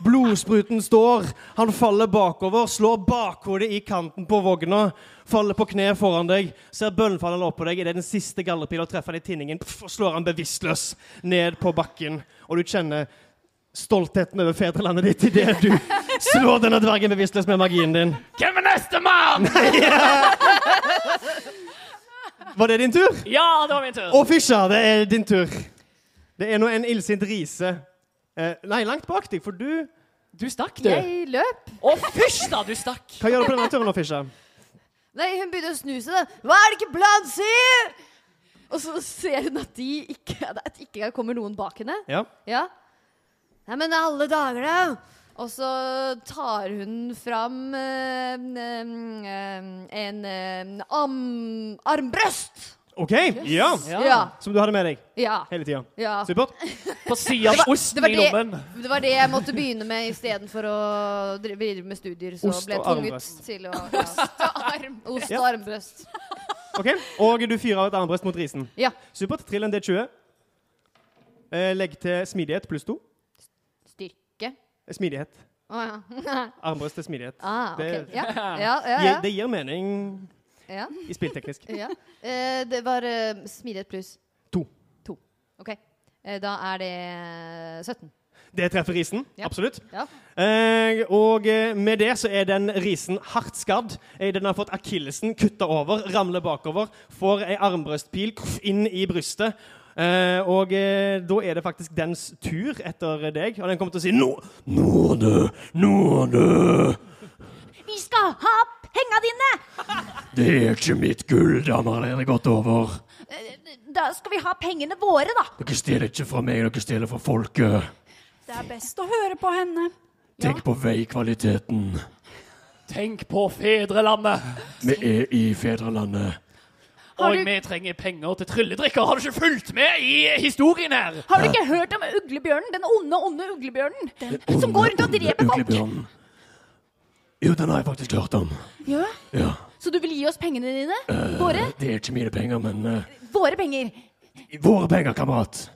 Blodspruten står. Han faller bakover, slår bakhodet i kanten på vogna. Faller på kne foran deg, ser bønnfallende opp på deg idet den siste galdrepila treffer han i tinningen, og slår han bevisstløs ned på bakken. Og du kjenner stoltheten over fedrelandet ditt idet du slår denne dvergen bevisstløs med magien din. Hvem er neste mann? Var det din tur? Ja, det var min tur. Å, fysja, det er din tur. Det er nå en illsint rise. Eh, nei, langt bak deg, for du Du stakk, du. Jeg løp. Å, fysj da, du stakk. Hva gjør du på denne turen nå, Fysja? Nei, hun begynner å snuse. da. Hva er det ikke plan sier? Og så ser hun at de ikke, at det ikke kommer noen bak henne. Ja. Ja. Nei, men alle dager, da. Og så tar hun fram øh, øh, en øh, arm, armbrøst. OK. Ja. Ja. Ja. Som du hadde med deg Ja. hele tida. ja. Supert. På sida Det av var- osten det i lommen. Det var det jeg måtte begynne med istedenfor å drive videre med studier. Så Ost ble jeg tvunget til å ja. Ost og armbrøst. Ok, Og du fyrer av et armbrøst mot risen. Ja. Supert. Trill en D20. Eh, legg til smidighet pluss to. Eh, Smidighet. Oh, ja. Armbrøst til smidighet. Ah, okay. Det- Ja, ja, ja. Gir- ja. Det gir mening ja. i spillteknisk. ja. Eh, det var uh, smidighet pluss To. To. OK. Eh, da er det 17. Det treffer risen. Ja. Absolutt. Ja. Eh, og eh, med det så er den risen hardt skadd. Eh, Den har fått akillesen kutta over, ramler bakover, får ei armbrøstpil inn i brystet. Eh, og eh, da er det faktisk dens tur etter deg, og den kommer til å si nå. Nåde, nåde. Vi skal ha penga dine! Det er ikke mitt gull, damer. Det er gått over. Da skal vi ha pengene våre, da. Dere stjeler ikke fra meg, dere stjeler fra folket. Det er best å høre på henne. Tenk på veikvaliteten. Tenk på fedrelandet! Vi er i fedrelandet. Og vi trenger penger til trylledrikker. Har du ikke fulgt med i historien her? Har du ikke hørt om uglebjørnen? Den onde, onde uglebjørnen? Som går rundt og dreper folk? Jo, den har jeg faktisk hørt om. Ja. Ja. Så du vil gi oss pengene dine? Våre? Det er ikke mine penger, men uh... Våre penger. våre penger, kamerat.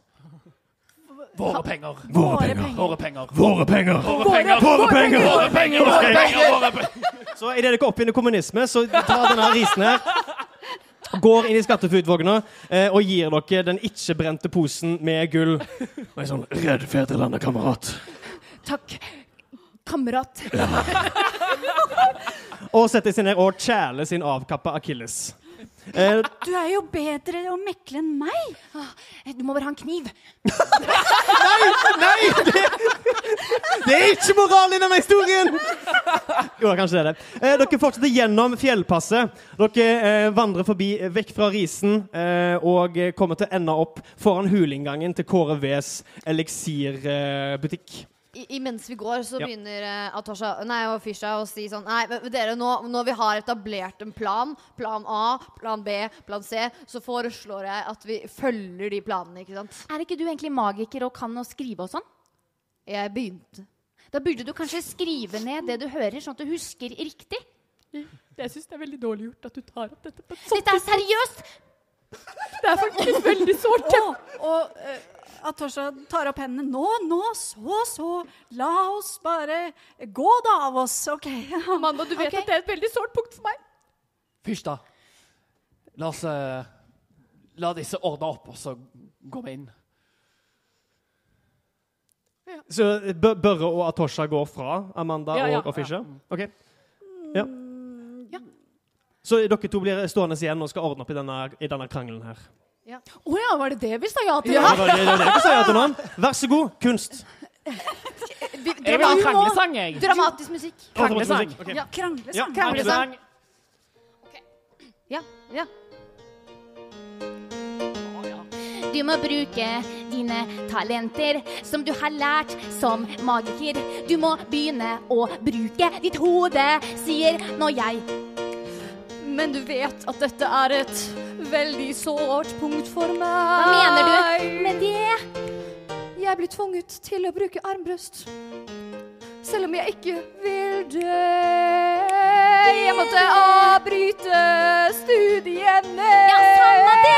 Våre penger. Våre penger. Våre penger. Våre penger. Våre penger. Våre penger! Våre penger. Våre penger. Våre penger. Så idet dere oppfinner kommunisme, så ta denne risen her Går inn i skatteflytvogna eh, og gir dere den ikke-brente posen med gull. Og en sånn redd fedrelandet, kamerat. Takk, kamerat. Og setter seg ned og kjæler sin avkappa akilles. Eh, Du er jo bedre å mekle enn meg. Du må bare ha en kniv. Nei! Det, det er ikke moral i denne historien! Jo, kanskje det er det. Eh, dere fortsetter gjennom fjellpasset. Dere eh, vandrer forbi eh, vekk fra risen eh, og eh, kommer til å ende opp foran huleinngangen til Kåre Vs eliksirbutikk. I, imens vi går, så Ja. begynner uh, Atasha nei, og Fisha å si sånn Nei, dere, nå, når vi har etablert en plan, plan A, plan B, plan C, så foreslår jeg at vi følger de planene, ikke sant? Er ikke du egentlig magiker og kan å skrive og sånn? Jeg begynte. Da burde du kanskje skrive ned det du hører, sånn at du husker riktig. Jeg syns det er veldig dårlig gjort at du tar opp dette. på Dette er seriøst! Det er faktisk veldig sårt. Og, og eh, Tosha tar opp hendene. Nå, nå, så, så. La oss bare gå da av oss. OK. Amanda, du vet okay. at det er et veldig sårt punkt for meg. Fysj, da. La oss uh, La disse ordne opp, og så går vi inn. Så eh, Børre og Atosha går fra Amanda Ja, ja, og, og ja. OK. Ja. Så dere to blir stående igjen og skal ordne opp i denne, i denne krangelen her. Å ja, var det det vi sa ja til? Det var det, det, var det dere sier til nå. Vær så god, kunst. Vi- Jeg vil ha kranglesang, jeg. Dramatisk musikk. Kranglesang. Okay. Ja, kranglesang. Ja. Kranglesang. Ja. ja. Du må bruke dine talenter som du har lært som magiker. Du må begynne å bruke ditt hode, sier nå jeg. Men du vet at dette er et veldig sårt punkt for meg. Hva mener du med det? Jeg blir tvunget til å bruke armbrøst. Selv om jeg ikke vil dø. Jeg måtte avbryte studiene. Ja, samme det.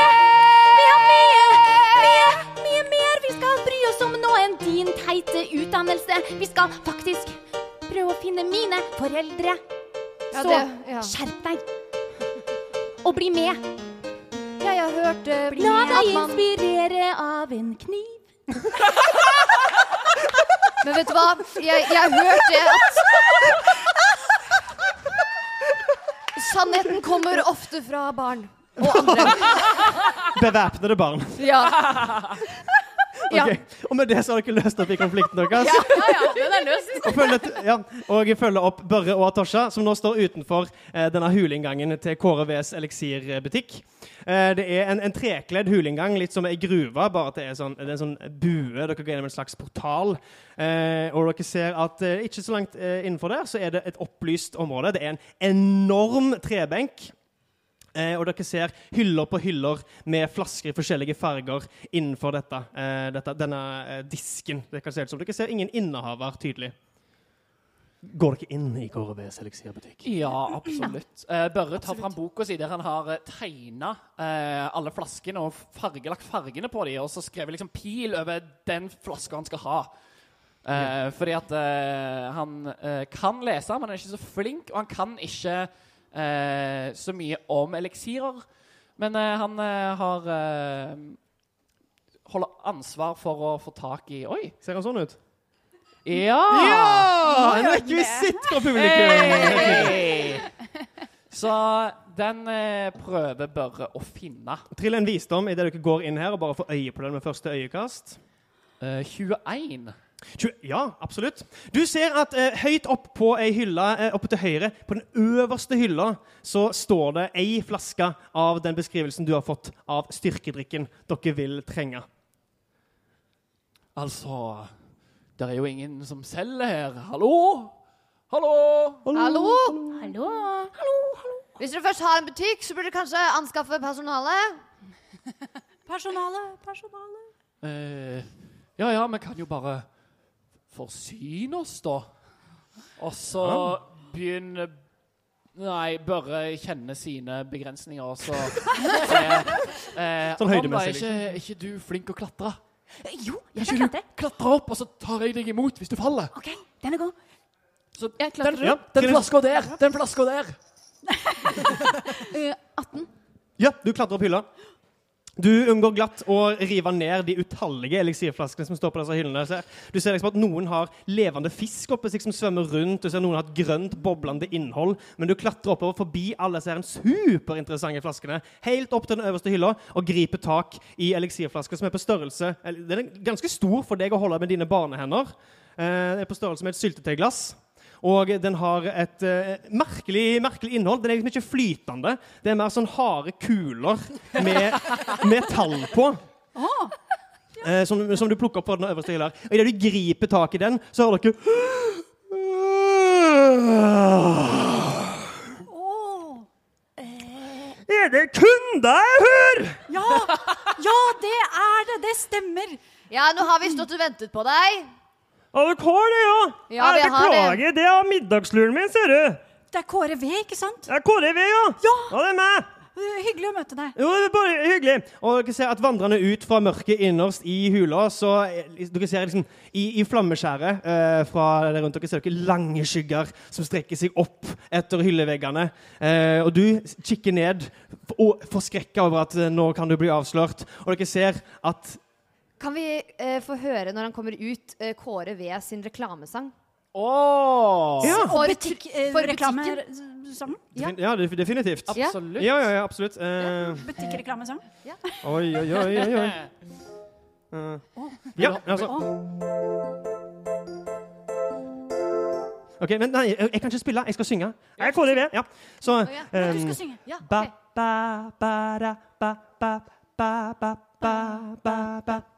Vi har mye, mye, mye mer vi skal bry oss om nå enn din teite utdannelse. Vi skal faktisk prøve å finne mine foreldre. Ja, Så det- ja. skjerp deg. Og bli med. Ja, Jeg har hørt eh, La at deg man- inspirere av en kniv. Men vet du hva? Jeg, jeg hørte at Sannheten kommer ofte fra barn. Og andre. Bevæpnede barn. Ja. Ja. Og med det så har dere løst opp i konflikten deres. ja, ja, den er løst. Og følger, ja, og følger opp Børre og Atosha, som nå står utenfor eh, denne huleinngangen til Kåre Vs eliksirbutikk. Eh, det er en, en trekledd huleinngang, litt som ei gruve, bare at det er, sånn, det er en sånn bue. Dere går gjennom en slags portal. Eh, og dere ser at eh, ikke så langt eh, innenfor der så er det et opplyst område. Det er en enorm trebenk. Eh, og dere ser hyller på hyller med flasker i forskjellige farger innenfor dette, eh, dette, denne eh, disken. Det kan se ut som. Dere ser ingen innehaver tydelig. Går dere inn i Kåre Vs eliksirbutikk? Ja, absolutt. Eh, Børre tar fram boka si der han har tegna eh, alle flaskene og fargelagt fargene på dem, og så skrevet liksom pil over den flaska han skal ha. Eh, Fordi at eh, han eh, kan lese, men han er ikke så flink, og han kan ikke så mye om eliksirer. Men eh, han eh, har eh, Holder ansvar for å få tak i Oi! Ser han sånn ut? Ja! Ja! En rekvisitt fra publikum! Hey! Så den eh, prøver Børre å finne. Trill en visdom idet dere går inn her og bare får øye på den med første øyekast. Eh, 21. Ja, absolutt. Du ser at eh, høyt opp på ei hylle eh, oppe til høyre, på den øverste hylla, så står det ei flaske av den beskrivelsen du har fått av styrkedrikken dere vil trenge. Altså Det er jo ingen som selger her. Hallo? Hallo? Hallo? Hallo? Hvis dere først har en butikk, så burde dere kanskje anskaffe personale. Personale, personale. Eh, ja, ja, vi kan jo bare forsyne oss, da. Og så begynne Nei, Børre kjenne sine begrensninger, og så se eh, Sånn høydemessig, er ikke, er ikke du flink å klatre? Jo, jeg kan klatre. klatre. opp, og så tar jeg deg imot hvis du faller? OK, den er god. Så Jeg den, klatrer. Ja, den flaska der! Den flaska der! Eh, 18. Ja, du klatrer opp hylla. Du unngår glatt å rive ned de utallige eliksirflaskene som står på disse hyllene. Du ser liksom at Noen har levende fisk oppe som svømmer rundt. Du ser Noen har et grønt, boblende innhold. Men du klatrer oppover forbi alle disse superinteressante flaskene, helt opp til den øverste hylla, og griper tak i eliksirflasker som er på størrelse Den er ganske stor for deg å holde med dine barnehender. Eh, Den er på størrelse med et syltetøyglass. Og den har et uh, merkelig, merkelig innhold. Den er liksom ikke flytende. Det er mer sånn harde kuler med tall på. Eh, som, som du plukker opp på den øverste hylla. Og idet du griper tak i den, så hører dere Åh, Er det kunder jeg hører? ja, ja, det er det. Det stemmer. Ja, nå har vi stått og ventet på deg. Ja, dere har det, ja? Ja, vi jeg har det. det er middagsluren min, ser du. Det er Kåre V, ikke sant? Det er Kåre V, ja. Ja. Ja, det er meg. Hyggelig å møte deg. Jo, det er bare hyggelig. Og dere ser at vandrende ut fra mørket innerst i hula, så eh, dere ser liksom i, i flammeskjæret eh, fra der rundt dere ser dere lange skygger som strekker seg opp etter hylleveggene. Eh, og du kikker ned forskrekka over at eh, nå kan du bli avslørt. Og dere ser at Kan vi eh, få høre når han kommer ut, eh, Kåre V sin reklamesang? Åh, Ja. For butikk, eh, for reklamesang. Ja. Ja, def- definitivt. Ja. Absolutt. Ja, ja, ja, absolutt. Eh, Butikkreklamesang. oi, oi, oi, oi, oi. Eh, ja, altså. OK, men nei, jeg jeg kan ikke spille. Jeg skal synge. Jeg er Kåre V. Ja. Så ja. Du um, skal synge. Ja, Ba, ok. ba, ba, da, ba, ba, ba, ba, ba, ba, ba,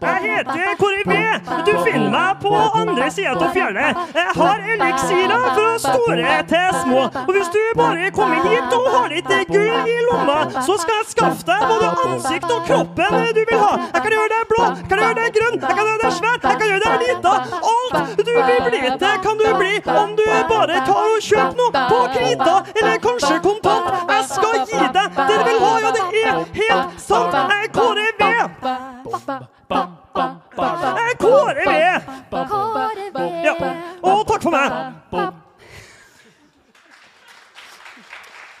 Jeg heter Kåre B. Du finner meg på andre sida av fjellet. Jeg har eliksirer fra store til små. Og hvis du bare kommer hit og har litt gull i lomma, så skal jeg skaffe deg både ansikt og kroppen du vil ha. Jeg kan gjøre deg blå, jeg kan gjøre deg grønn, jeg kan gjøre deg svær, jeg kan gjøre deg lita. Alt du vil bli til, kan du bli om du bare tar og kjøper noe på krita, eller kanskje kontant. Skal gi deg du vil ha, ja, det er helt sant. Jeg er Kåre V. Jeg er Kåre V. Ja. Og takk for meg.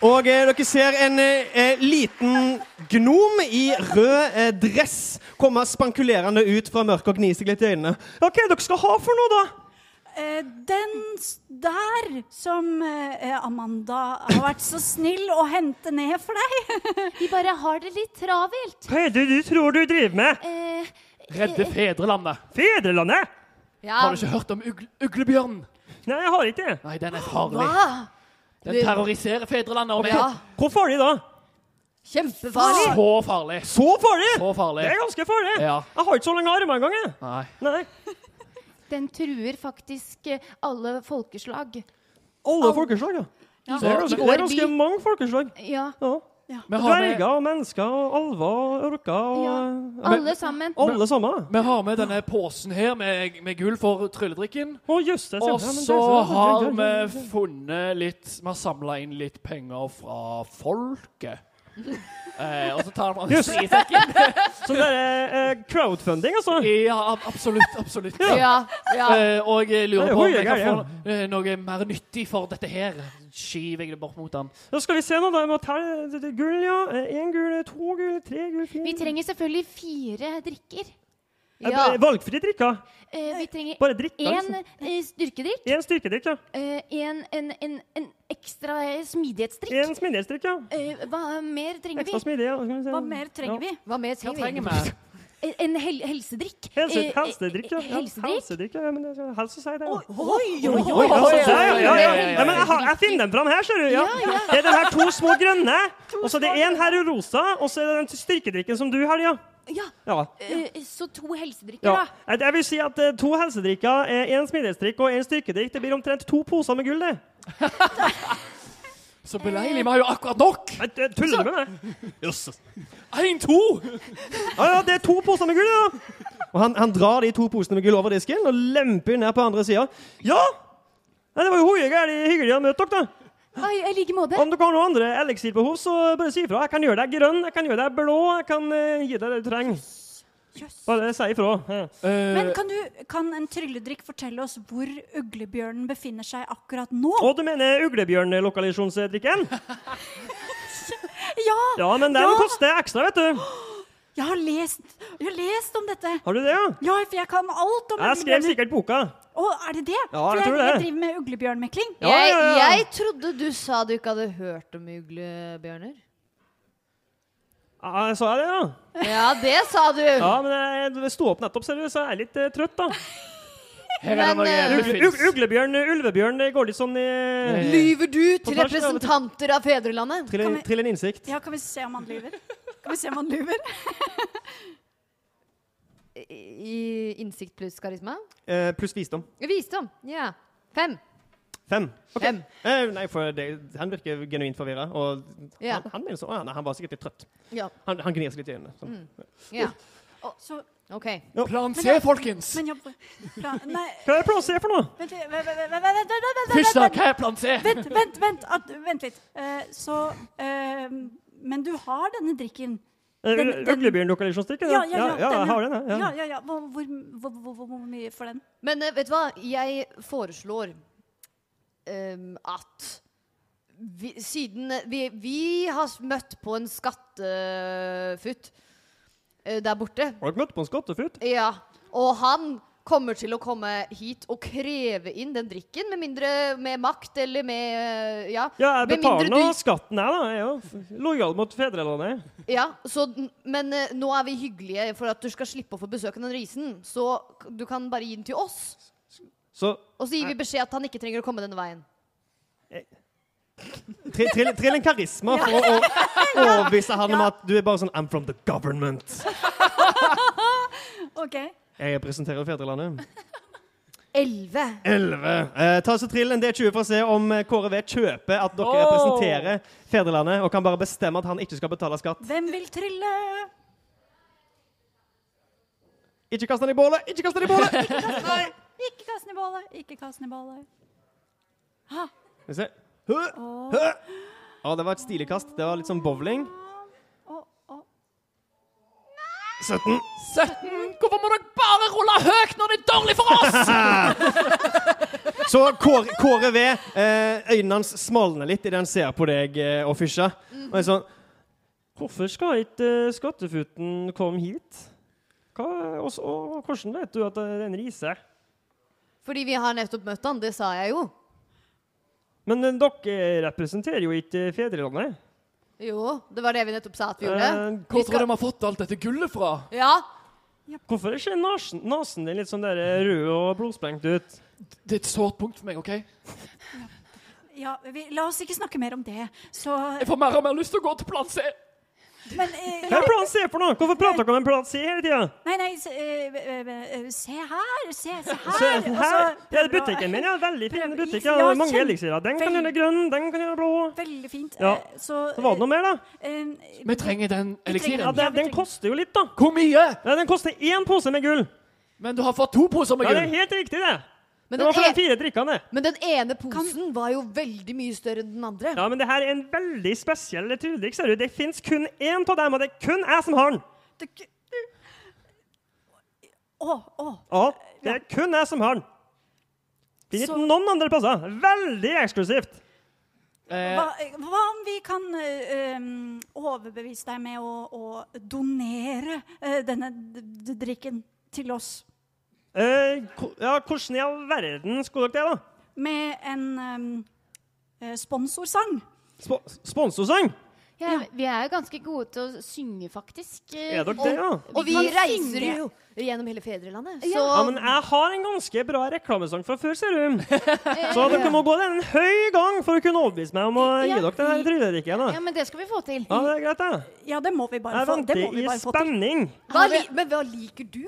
Og eh, dere ser en eh, liten gnom i rød eh, dress komme spankulerende ut fra mørket og gni seg litt i øynene. Det dere skal ha for noe, da? Eh, den der som eh, Amanda har vært så snill å hente ned for deg. Vi bare har det litt travelt. Hva er det du tror du driver med? Eh, Redde fedrelandet. Fedrelandet? Ja. Har du ikke hørt om ugle, uglebjørn? Nei, jeg har ikke det. Nei, den er farlig. Hva? Den terroriserer fedrelandet. Okay. Ja. Hvor farlig da? Kjempefarlig. Så farlig. Så farlig? Så farlig. Det er ganske farlig. Ja. Jeg har ikke så lange armer engang. Nei. Nei. Den truer faktisk eh, alle folkeslag. Alle folkeslag, ja. Ja. Det er ganske, det er ganske mange folkeslag. Ja, Ja. Ja. har, med, Dverger og mennesker og alver og ørker. og Ja. alle sammen. Alle sammen. vi har med denne posen her med, med gull for trylledrikken. Å, just. Og så har vi funnet litt Vi har samla inn litt penger fra folket. Eh, og så tar han fram frisekken. det er eh, crowdfunding, altså. Ja, ab- absolutt. Absolutt. Ja, ja. Eh, og jeg lurer er på om jeg kan få eh, noe mer nyttig for dette her. Skyver jeg det bort mot ham. Da skal vi se nå, da. Jeg må telle det- det gull, ja. Én gull, to gull, tre gull, fire Vi trenger selvfølgelig fire drikker. Ja. Eh, Valgfri drikker. Eh, vi trenger Bare drikke, én Liksom. eh, styrkedrikk, Én styrkedrikk, ja. eh, en, en, en, en ekstra eh, smidighetsdrikk. En smidighetsdrikk, ja. Eh, hva mer trenger Ekstra vi? smidig. Ja. Skal vi se. Hva mer trenger vi? Hva mer Hva trenger trenger vi? vi? Eh, En hel helsedrikk. Helse, Eh, helsedrikk, ja. eh. Helsedrikk. Helsedrikk, ja. Men er helse, sier det. Oi, oi, oi! Ja, ja, ja, ja. ja, ja. ja, men jeg, finner den fram her, ser du. Ja. Det er den her to små grønne, og så er det én her i rosa, og så er det den styrkedrikken som du har, ja. Ja, Ja. eh, så to helsedrikker, ja. da. Jeg, vil si at eh, to helsedrikker, én smidighetsdrikk og én styrkedrikk, det blir omtrent to poser med gull, det. Så beleilig. Vi har jo akkurat nok. Jeg, jeg tuller med det. Jøss. Én, to. Ja, ja, det er to poser med gull, ja. Og han, han drar de to posene med gull over disken og lemper ned på andre sida. Ja! Nei, det var jo hyggelig å møte dere, da. Ai, I like måte. Om du har noen andre eliksirbehov, så bare si ifra. Jeg kan gjøre deg grønn, jeg kan gjøre deg blå, jeg kan uh, gi deg det du trenger. Yes. Bare si ifra. Ja. Eh, Men kan, du, kan en trylledrikk fortelle oss hvor uglebjørnen befinner seg akkurat nå? Å, du mener uglebjørnlokalisjonsdrikken? Ja! Ja, men den Ja. koster ekstra, vet du. Jeg har lest, jeg har lest om dette. Har du det, ja? Ja, for jeg kan alt om Jeg skrev sikkert boka. Å, er det det? Ja, for jeg jeg, det. jeg driver med uglebjørnmekling. Ja, ja, ja. Jeg, jeg trodde du sa du ikke hadde hørt om uglebjørner. Ja, sa jeg det, ja? Ja, det sa du. Ja, men jeg, jeg sto opp nettopp, ser du, så jeg er litt uh, trøtt, da. Men, eh, det Ugle, uglebjørn, ulvebjørn, det går litt sånn i Lyver du til representanter av fedrelandet? Vi- en innsikt. Ja, kan vi se om han lyver? Kan vi se om han lyver? I innsikt pluss karisma? Eh, pluss visdom. Visdom. Ja. Fem. Fem. Okay. Fem. Eh, nei, for det, han virker genuint forvirra. Og Ja. han, han, mener så, han, han var sikkert litt trøtt. Ja. Han, han gnir seg litt i øynene. Sånn. ja. Så, OK. Plan C, folkens. men jeg, plan, nei, Hva er plan C for noe? vent, vent, vent, vent, vent, da. Hva er plan C? vent, vent, vent, at, vent litt. Uh, så uh, Men du har denne drikken? Eh, Den- den- Ja, ja, ja. ja, jeg har den. Ja. Ja, ja, ja. Hvor, hvor, hvor, hvor, mye for den? Men eh, vet du hva? Jeg foreslår um, at vi, siden eh, vi, vi har møtt på en skattefutt uh, der borte Har dere møtt på en skattefutt? Ja. Og han kommer til å komme hit og kreve inn den drikken, med mindre med makt eller med eh, Ja. Ja, jeg betaler nå skatten, jeg, da. Jeg er jo lojal mot fedrelandet. ja så, men eh, nå er vi hyggelige for at du skal slippe å få besøk av den risen. Så du kan bare gi den til oss. Så Og så gir vi beskjed at han ikke trenger å komme denne veien. tri- trill, trill en karisma for å overbevise han om at du er bare sånn I'm from the government. OK. Jeg representerer fedrelandet. Elleve. 11. Eh, ta så trill en D20 for å se om eh, Kåre V kjøper at dere oh. representerer fedrelandet, og kan bare bestemme at han ikke skal betale skatt. Hvem vil trille? Ikke kast den i bålet! Ikke kast den i bålet! Ikke kast den i bålet. Ikke kast den i bålet. Skal vi se. Hø, hø. Ja, det var et stilig kast. Det var litt sånn bowling. Å, å. 17. 17. Hvorfor må dere bare rulle høyt når det er dårlig for oss? Så Kåre, Kåre V, eh, øynene hans smalner litt idet han ser på deg eh, og Fysja. Og er sånn Hvorfor skal ikke eh, skattefuten komme hit? Hva, og, og hvordan vet du at det er en rise? Fordi vi har nettopp møtt han. Det sa jeg jo. Men dere representerer jo ikke fedrelandet. Jo, det var det vi nettopp sa at vi gjorde. Eh, Hvor Vi tror skal- du de har fått alt dette gullet fra? Ja. hvorfor er ikke nasen, nasen din litt sånn der eh, rød og blodsprengt ut? Det er et sårt punkt for meg, OK? Ja, vi, la oss ikke snakke mer om det. Så Jeg får mer og mer lyst til å gå til plan C. Men eh, Hva er plan C for noe? Hvorfor prater dere om en plan C hele tida? Nei, nei, se, eh, eh, se her! Se, se her! Se er! Ja, butikken min er veldig fin butikk. Ja, Ja, mange eliksirer. Den kan gjøre grønn, den kan gjøre blå. Veldig fint. Ja. Eh, Så Så var det noe mer, da? eh, Vi trenger den Ja, eliksiren. den, den koster jo litt, da. Hvor mye? Ja, den koster én pose med gull. Men du har fått to poser med gull. Ja, det er helt riktig, det. Men Det var for de e fire drikkene. men den ene posen var jo veldig mye større enn den andre. Ja, men det her er en veldig spesiell tulledrikk, ser du. Det fins kun én av dem, og det er kun jeg som har den. Det Å, å. Ja, det er kun jeg som har den. Finner Så- ikke noen andre plasser. Veldig eksklusivt. Eh, Hva, hva om vi kan um, overbevise deg med å, å donere eh, denne d d drikken til oss? Eh, ja, hvordan i all verden skulle dere det, da? Med en um, sponsorsang. Sp sponsorsang? Ja, vi er jo ganske gode til å synge, faktisk. Er dere det, ja? Og vi vi reiser jo gjennom hele fedrelandet. Ja. Så Ja, men jeg har en ganske bra reklamesang fra før, ser du. Så dere må gå den en høy gang for å kunne overbevise meg om å gi dere det her. Ja, men det skal vi få til. Ja, det er greit, det. Ja, det må vi bare Jeg få, til. Jeg venter i bare få til. spenning. hva li Men hva liker du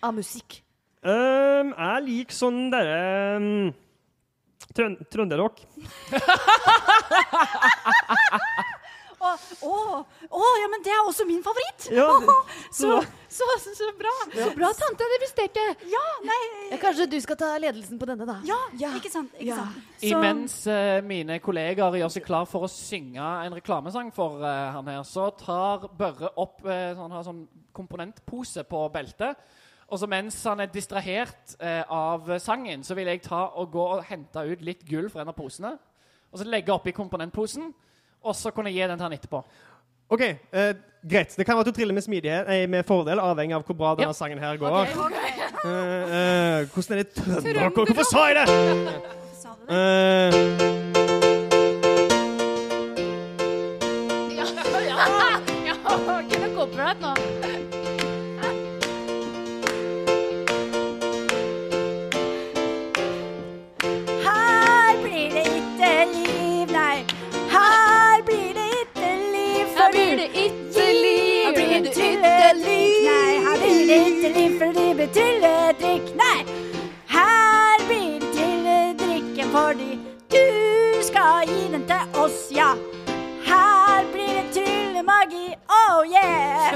av musikk? Um, jeg liker sånn derre um, trøn Trønderrock. Å, oh, oh, ja, men det er også min favoritt! Ja, det- oh, så, så, så, så bra. Så bra tante hadde investert det. Ja, nei Ja, kanskje du skal ta ledelsen på denne, da? Ja, ikke sant? Ikke Ja. sant? Så- Imens uh, mine kolleger gjør seg klar for å synge en reklamesang for uh, han her, så tar Børre opp uh, Han har sånn komponentpose på beltet. Og så mens han er distrahert eh, av sangen, så vil jeg ta og gå og hente ut litt gull fra en av posene. Og så legge oppi komponentposen, og så kunne jeg gi den til han etterpå. OK, eh, greit. Det kan være at du triller med smidighet, nei, med fordel, avhengig av hvor bra denne Ja. sangen her går. Eh, eh, hvordan er det trønderrock? Hvorfor sa jeg det? Sa du det? Eh, Ja, ja, ja. Kunne copyright nå. For tulledrikk, nei. Her blir det tulledrikken fordi du skal gi den til oss, ja. Her blir det tryllemagi, oh yeah.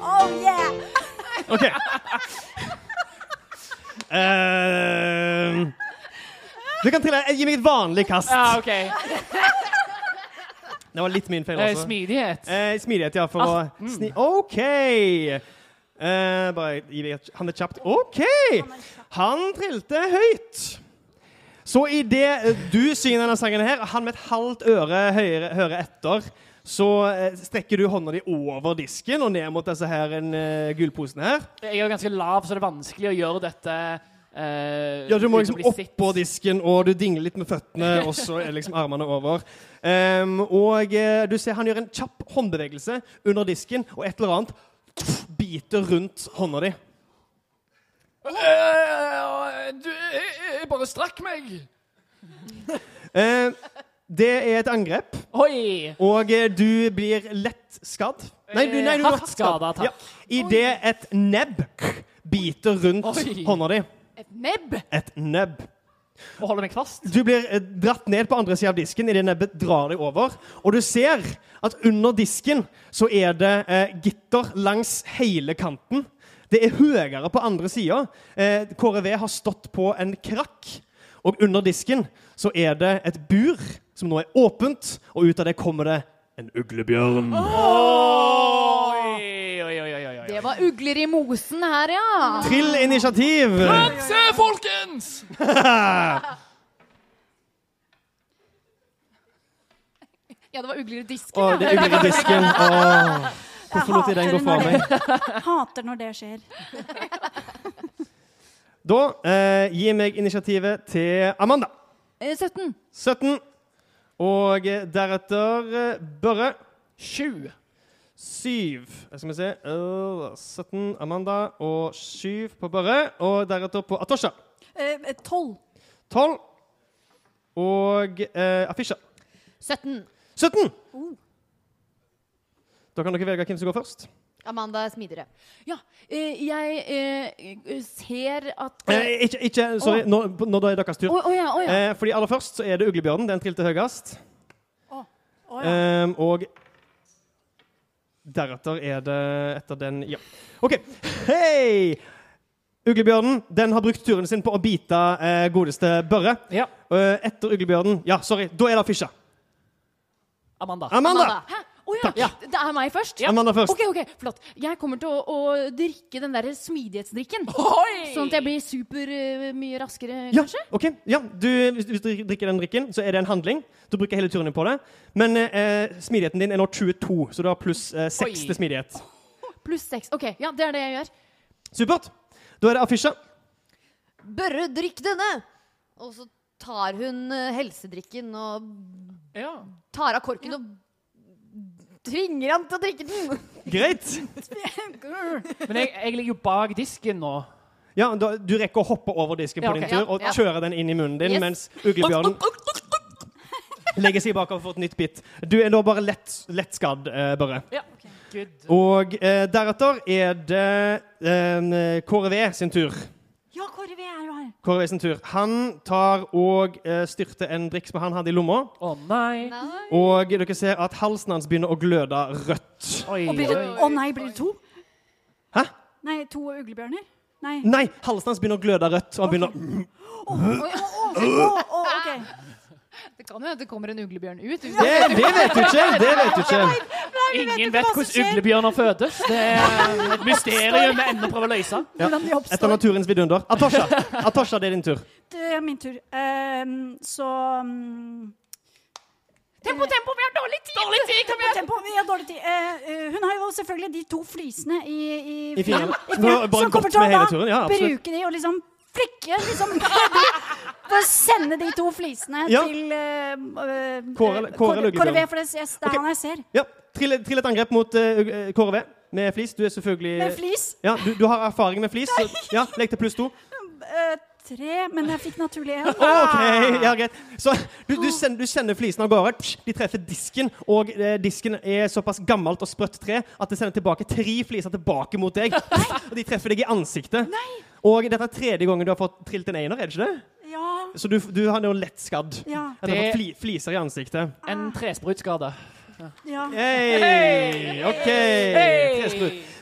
Oh yeah. OK. Eh, du kan trille. Gi meg et vanlig kast. Ja, OK. Det var litt min feil Eh, også. smidighet. Eh, smidighet, ja, for å sni... OK! Eh, bare gi meg Han er kjapt. OK! Han trilte høyt. Så idet du synger denne sangen her, han med et halvt øre høyere, hører etter, så eh, strekker du hånda di over disken og ned mot disse her en, uh, gullposene her. Jeg er ganske lav, så det er vanskelig å gjøre dette eh, Ja, du må liksom oppå disken, og du dingler litt med føttene, og så er liksom armene over. Um, og uh, du ser han gjør en kjapp håndbevegelse under disken, og et eller annet tff, biter rundt hånda di. Uh, du, jeg, jeg bare strakk meg. Eh, det er et angrep, Oi! og du blir lett skadd. Nei, du, nei, du er Hardt skada, takk. Ja. Idet et nebb biter rundt Oi. hånda di. Et nebb. Et nebb. Og holder meg fast. Du blir eh, dratt ned på andre sida av disken idet nebbet drar deg over. Og du ser at under disken så er det eh, gitter langs hele kanten. Det er høyere på andre sida. Eh, KRV har stått på en krakk. Og under disken så er det et bur som nå er åpent, og ut av det kommer det en uglebjørn. Oi. Det var ugler i mosen her, ja. Trill initiativ. Bremse, folkens! ja, det var ugler i disken. Å, det er ugler i disken. Åh. Hvorfor lot de den gå fra meg? Hater når det skjer. Da eh, gir meg initiativet til Amanda. Eh, 17. 17. Og eh, deretter eh, Børre. 7. Syv skal vi se, øh, 17 Amanda og 7 på Børre. Og deretter på Atosha. Eh, eh, tolv. 12, Tolv. Og eh, Afisha. 17. 17! Uh. Da kan dere velge hvem som går først. Amanda er smidigere. Ja, eh, jeg ser at eh, Ikke, ikke sorry. Oh. Nå, nå er det deres tur. Oh, oh, ja, oh ja. fordi aller først så er det uglebjørnen. Den trilte høyest. Um, og deretter er det etter den Ja. OK. Hei! Uglebjørnen den har brukt turen sin på å bite eh, godeste Børre. Ja. Eh, etter uglebjørnen Ja, sorry. Da er det Fisja. Amanda. Amanda! Hæ? Å ja, Ja. det er meg først? Amanda først. Ok, ok, flott. Jeg kommer til å, å drikke den der smidighetsdrikken. Oi! Sånn at jeg blir super eh, mye raskere, Ja, kanskje? ok. Ja, du, hvis du drikker den drikken, så er det en handling. Du bruker hele turen din på det. Men eh, smidigheten din er nå 22, så du har pluss eh, 6 Oi. til smidighet. Pluss seks. Ok, ja, det er det jeg gjør. Supert. Da er det affisja Børre, drikk denne! Og så tar hun eh, helsedrikken og Ja. tar av korken og tvinger han til å drikke den. Greit. Men jeg, jeg ligger jo bak disken nå. Ja, da, Du rekker å hoppe over disken Ja, på din tur og Ja. kjøre den inn i munnen din, Yes. mens uglebjørnen legger seg bakover for et nytt bit. Du er nå bare lett, lett skadd, eh, Børre. Ja. Good. Og eh, deretter er det eh, KRV sin tur. Ja, Kåre, vi er jo her. Kåre sin tur. Han tar og eh, styrter en drikk som han hadde i lomma. Å nei. Og dere ser at halsen hans begynner å gløde rødt. Oi, Og blir det, oi. å nei, blir det to? Hæ? Nei, to uglebjørner? Nei. Nei, halsen hans begynner å gløde rødt. Og han begynner Å, å, å, ok. Det kan jo hende det kommer en uglebjørn ut. det, det vet du ikke! Det vet du ikke. Ingen vet hvordan uglebjørner fødes. Det er et mysterium vi ennå prøver å løse. Ja. Hvordan de Et av oppstår. naturens vidunder. Atosha, Atosha, det er din tur. Det er min tur. Um, så um, Tempo, tempo, vi har dårlig tid! Dårlig tid, kom igjen! Tempo, vi har dårlig tid. Eh, eh, hun har jo selvfølgelig de to flisene i, i, I fingrene. Som kommer til å bruke de og liksom flikke liksom, For å sende de to flisene Ja. til uh, uh, Kåre- Kåre V, for det, det er okay. han jeg ser. Ja, Trill, trill et angrep mot uh, V med flis. Du er selvfølgelig Med flis. Ja, du, du har erfaring med flis. Så, ja, Legg til pluss to. Eh, tre, men jeg fikk naturlig en. OK, ja, greit. Så du, du, sender, du sender flisene av gårde. De treffer disken, og eh, disken er såpass gammelt og sprøtt tre at det sender tilbake tre fliser tilbake mot deg. Og de treffer deg i ansiktet. Og dette er tredje gangen du har fått trilt en einer, er det ikke det? Ja. Så du, du har nå lett skadd. Ja. At du har Det- fått fli, fliser i ansiktet. En tresprutskade. ja. Hei! OK. Tresprut.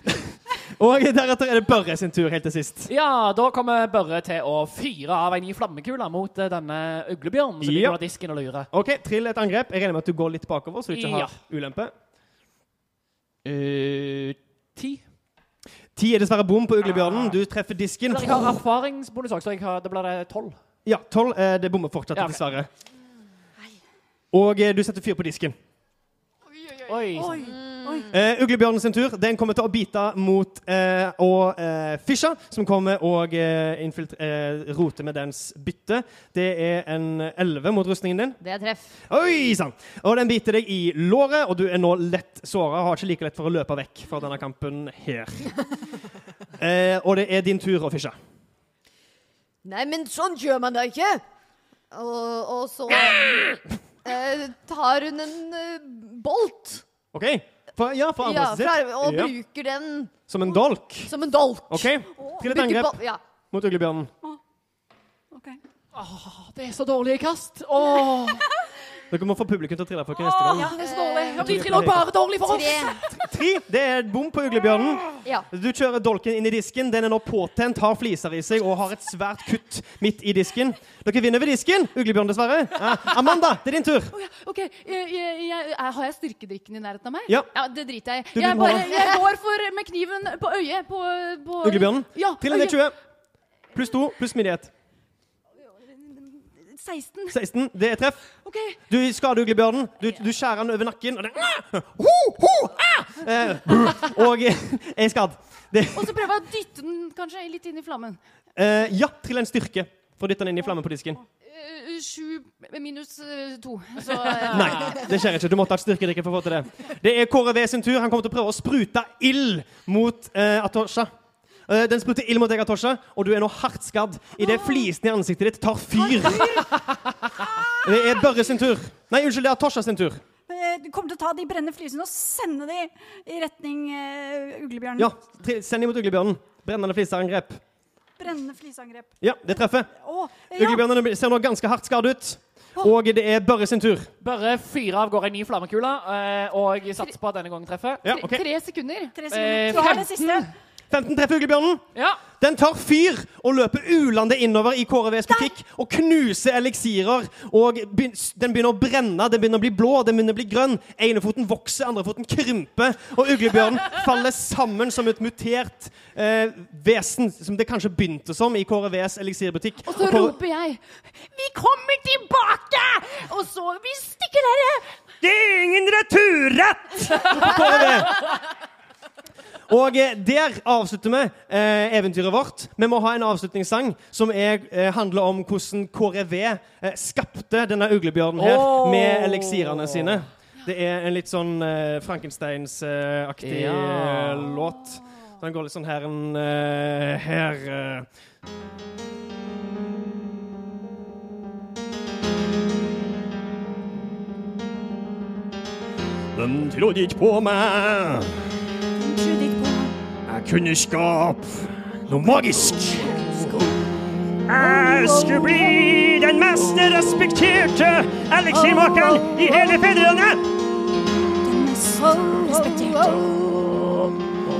Og deretter er det Børre sin tur helt til sist. Ja, da kommer Børre til å fyre av en ny flammekule mot eh, denne uglebjørnen som Ja. ligger under disken og lurer. OK, trill et angrep. Jeg regner med at du går litt bakover, så du ikke Ja. har ulempe. Uh, ti. Ti er dessverre bom på uglebjørnen. Du treffer disken. Jeg har erfaringsbonus òg, så jeg har, det blir det tolv. Ja, tolv. eh, Det bommer fortsatt, Ja, okay. dessverre. Og eh, du setter fyr på disken. Oi. Oi. Oi. Eh, uglebjørnen sin tur. Den kommer til å bite mot eh, og eh, Fisha, som kommer og eh, eh, roter med dens bytte. Det er en 11 mot rustningen din. Det er treff. Oi sann! Og den biter deg i låret, og du er nå lett såra. Har ikke like lett for å løpe vekk fra denne kampen her. eh, og det er din tur å fishe. Nei, men sånn gjør man da ikke! Og, og så eh, tar hun en eh, bolt. OK? For, ja, for Ja, fra, sitt. og Ja. bruker den Som en dolk. som en dolk. OK? Til et angrep Ja. mot uglebjørnen. Ok. Åh, det er så dårlige kast. Åh, Dere må få publikum til å trille dere neste gang. det er så dårlig. Ja, de triller bare dårlig for oss. Tre. Det er et bom på uglebjørnen. Ja. Du kjører dolken inn i disken. Den er nå påtent, har fliser i seg og har et svært kutt midt i disken. Dere vinner ved disken. Uglebjørn, dessverre. Ja. Amanda, det er din tur. Ja, OK. Jeg, jeg, jeg, har jeg styrkedrikken i nærheten av meg? Ja. Det driter jeg i. Jeg, bare, jeg går for med kniven på øyet på, på Uglebjørnen. Ja, Trill en. D20. Pluss to, pluss smidighet. 16. 16. Det er treff. Okay. Du skader uglebjørnen. Du, du skjærer den over nakken, og den ho, ho, ah! eh, Og eh, er skadd. Det, Og så prøver jeg å dytte den kanskje litt inn i flammen. eh, ja, trill en styrke for å dytte den inn i flammen på disken. Eh, Sju minus to. Så eh, Nei, det skjer ikke. Du måtte ha et styrkedrikke for å få til det. Det er Kåre V sin tur. Han kommer til å prøve å sprute ild mot eh, Atosha. Eh, den sprutter ild mot deg, Atosha, og du er nå hardt skadd idet flisene i ansiktet ditt tar fyr. Det er Børre sin tur. Nei, unnskyld, det er Atosha sin tur. Eh, Du kommer til å ta de brennende flisene og sende de i retning uh, uglebjørnen. Ja, send dem mot uglebjørnen. Brennende fliseangrep. Brennende fliseangrep. Ja, det treffer. Oh, ja. Uglebjørnene ser nå ganske hardt skadd ut. Og det er Børre sin tur. Børre fyre av gårde en ny flammekule, eh, og satser på at denne gangen treffer. Ja, tre, tre sekunder. Tre Eh, sekunder. Du har det siste. 15 treffer uglebjørnen. Ja. Den tar fyr og løper ulende innover i KRVs butikk og knuser eliksirer. Og begyn- Den begynner å brenne, den begynner å bli blå, den begynner å bli grønn. Enefoten vokser, andrefoten krymper, og uglebjørnen faller sammen som et mutert eh, vesen, som det kanskje begynte som i KRVs eliksirbutikk. Og så KR roper jeg 'Vi kommer tilbake!' Og så Vi stikker dere! Det er ingen returrett! Og eh, der avslutter vi eh, eventyret vårt. Vi må ha en avslutningssang som er, eh, handler om hvordan KRV eh, skapte denne uglebjørnen her oh. med eliksirene sine. Det er en litt sånn eh, Frankensteins-aktig Ja. eh, låt. Den går litt sånn her en eh, Her eh. Den trodde ikke på meg. Den Trodde ikke på Jeg kunne skape noe magisk. Jeg skulle bli den mest respekterte eliksirmakeren i hele fedrelandet. den mest respekterte.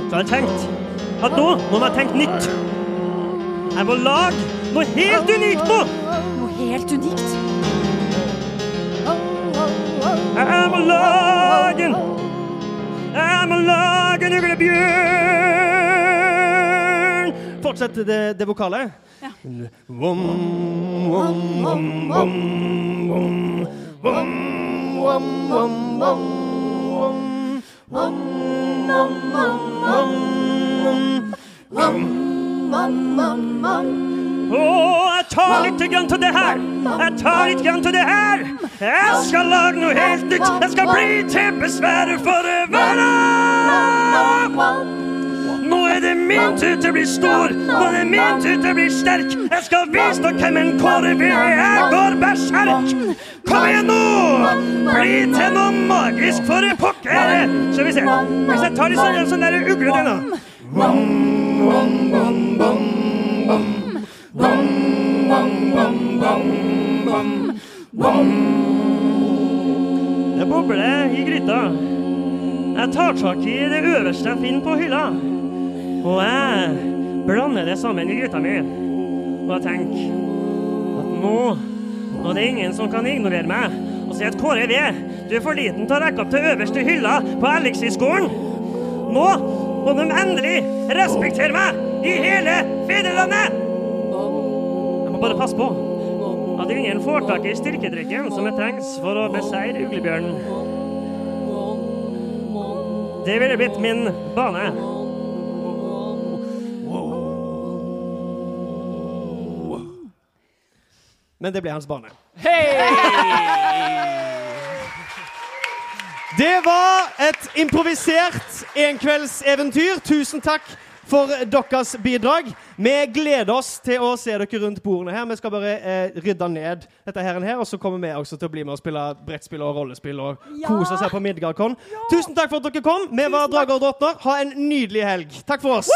Så jeg tenkte at nå må jeg tenke nytt. Jeg må lage noe helt unikt nå. Noe helt unikt. Jeg må lage en Jeg må lage en uglebjørn. Fortsett det, det vokalet? Vom, vom, vom, vom, vom. Vom, vom, vom, vom, vom. Vom, vom, vom, vom, vom. Å, jeg tar litt grann til det her. Jeg tar litt grann til det her. Jeg skal lage noe helt nytt. Jeg skal bli til besvær for verden. Nå er det min tur til å bli stor. Nå er det min tur til å bli sterk. Jeg skal vise dere hvem en Kåre er. Jeg går berserk. Kom igjen nå! Bli til noe magisk for pokker. Skal vi se. Hvis jeg tar litt sånn, sånn der ugle den, da. Det bobler i gryta. Jeg tar tak i det øverste jeg finner på hylla. Og jeg blander det sammen i gryta mi. Og jeg tenker at nå Nå er ingen som kan ignorere meg og si at Kåre V, du er for liten til å rekke opp til øverste hylla på Elixir-skolen. Nå må de endelig respektere meg i hele fedrelandet! Jeg må bare passe på at ingen får tak i styrkedrikken som det trengs for å beseire uglebjørnen. Det ville blitt min bane. Men det ble hans bane. Det var et improvisert enkveldseventyr. Tusen takk for deres bidrag. Vi gleder oss til å se dere rundt bordene her. Vi skal bare eh, rydde ned dette her, og her, og så kommer vi også til å bli med og spille brettspill og rollespill og Ja. kose oss her på Midgardkon. Tusen takk for at dere kom. Vi var Drager og drottner. Ha en nydelig helg. Takk for oss.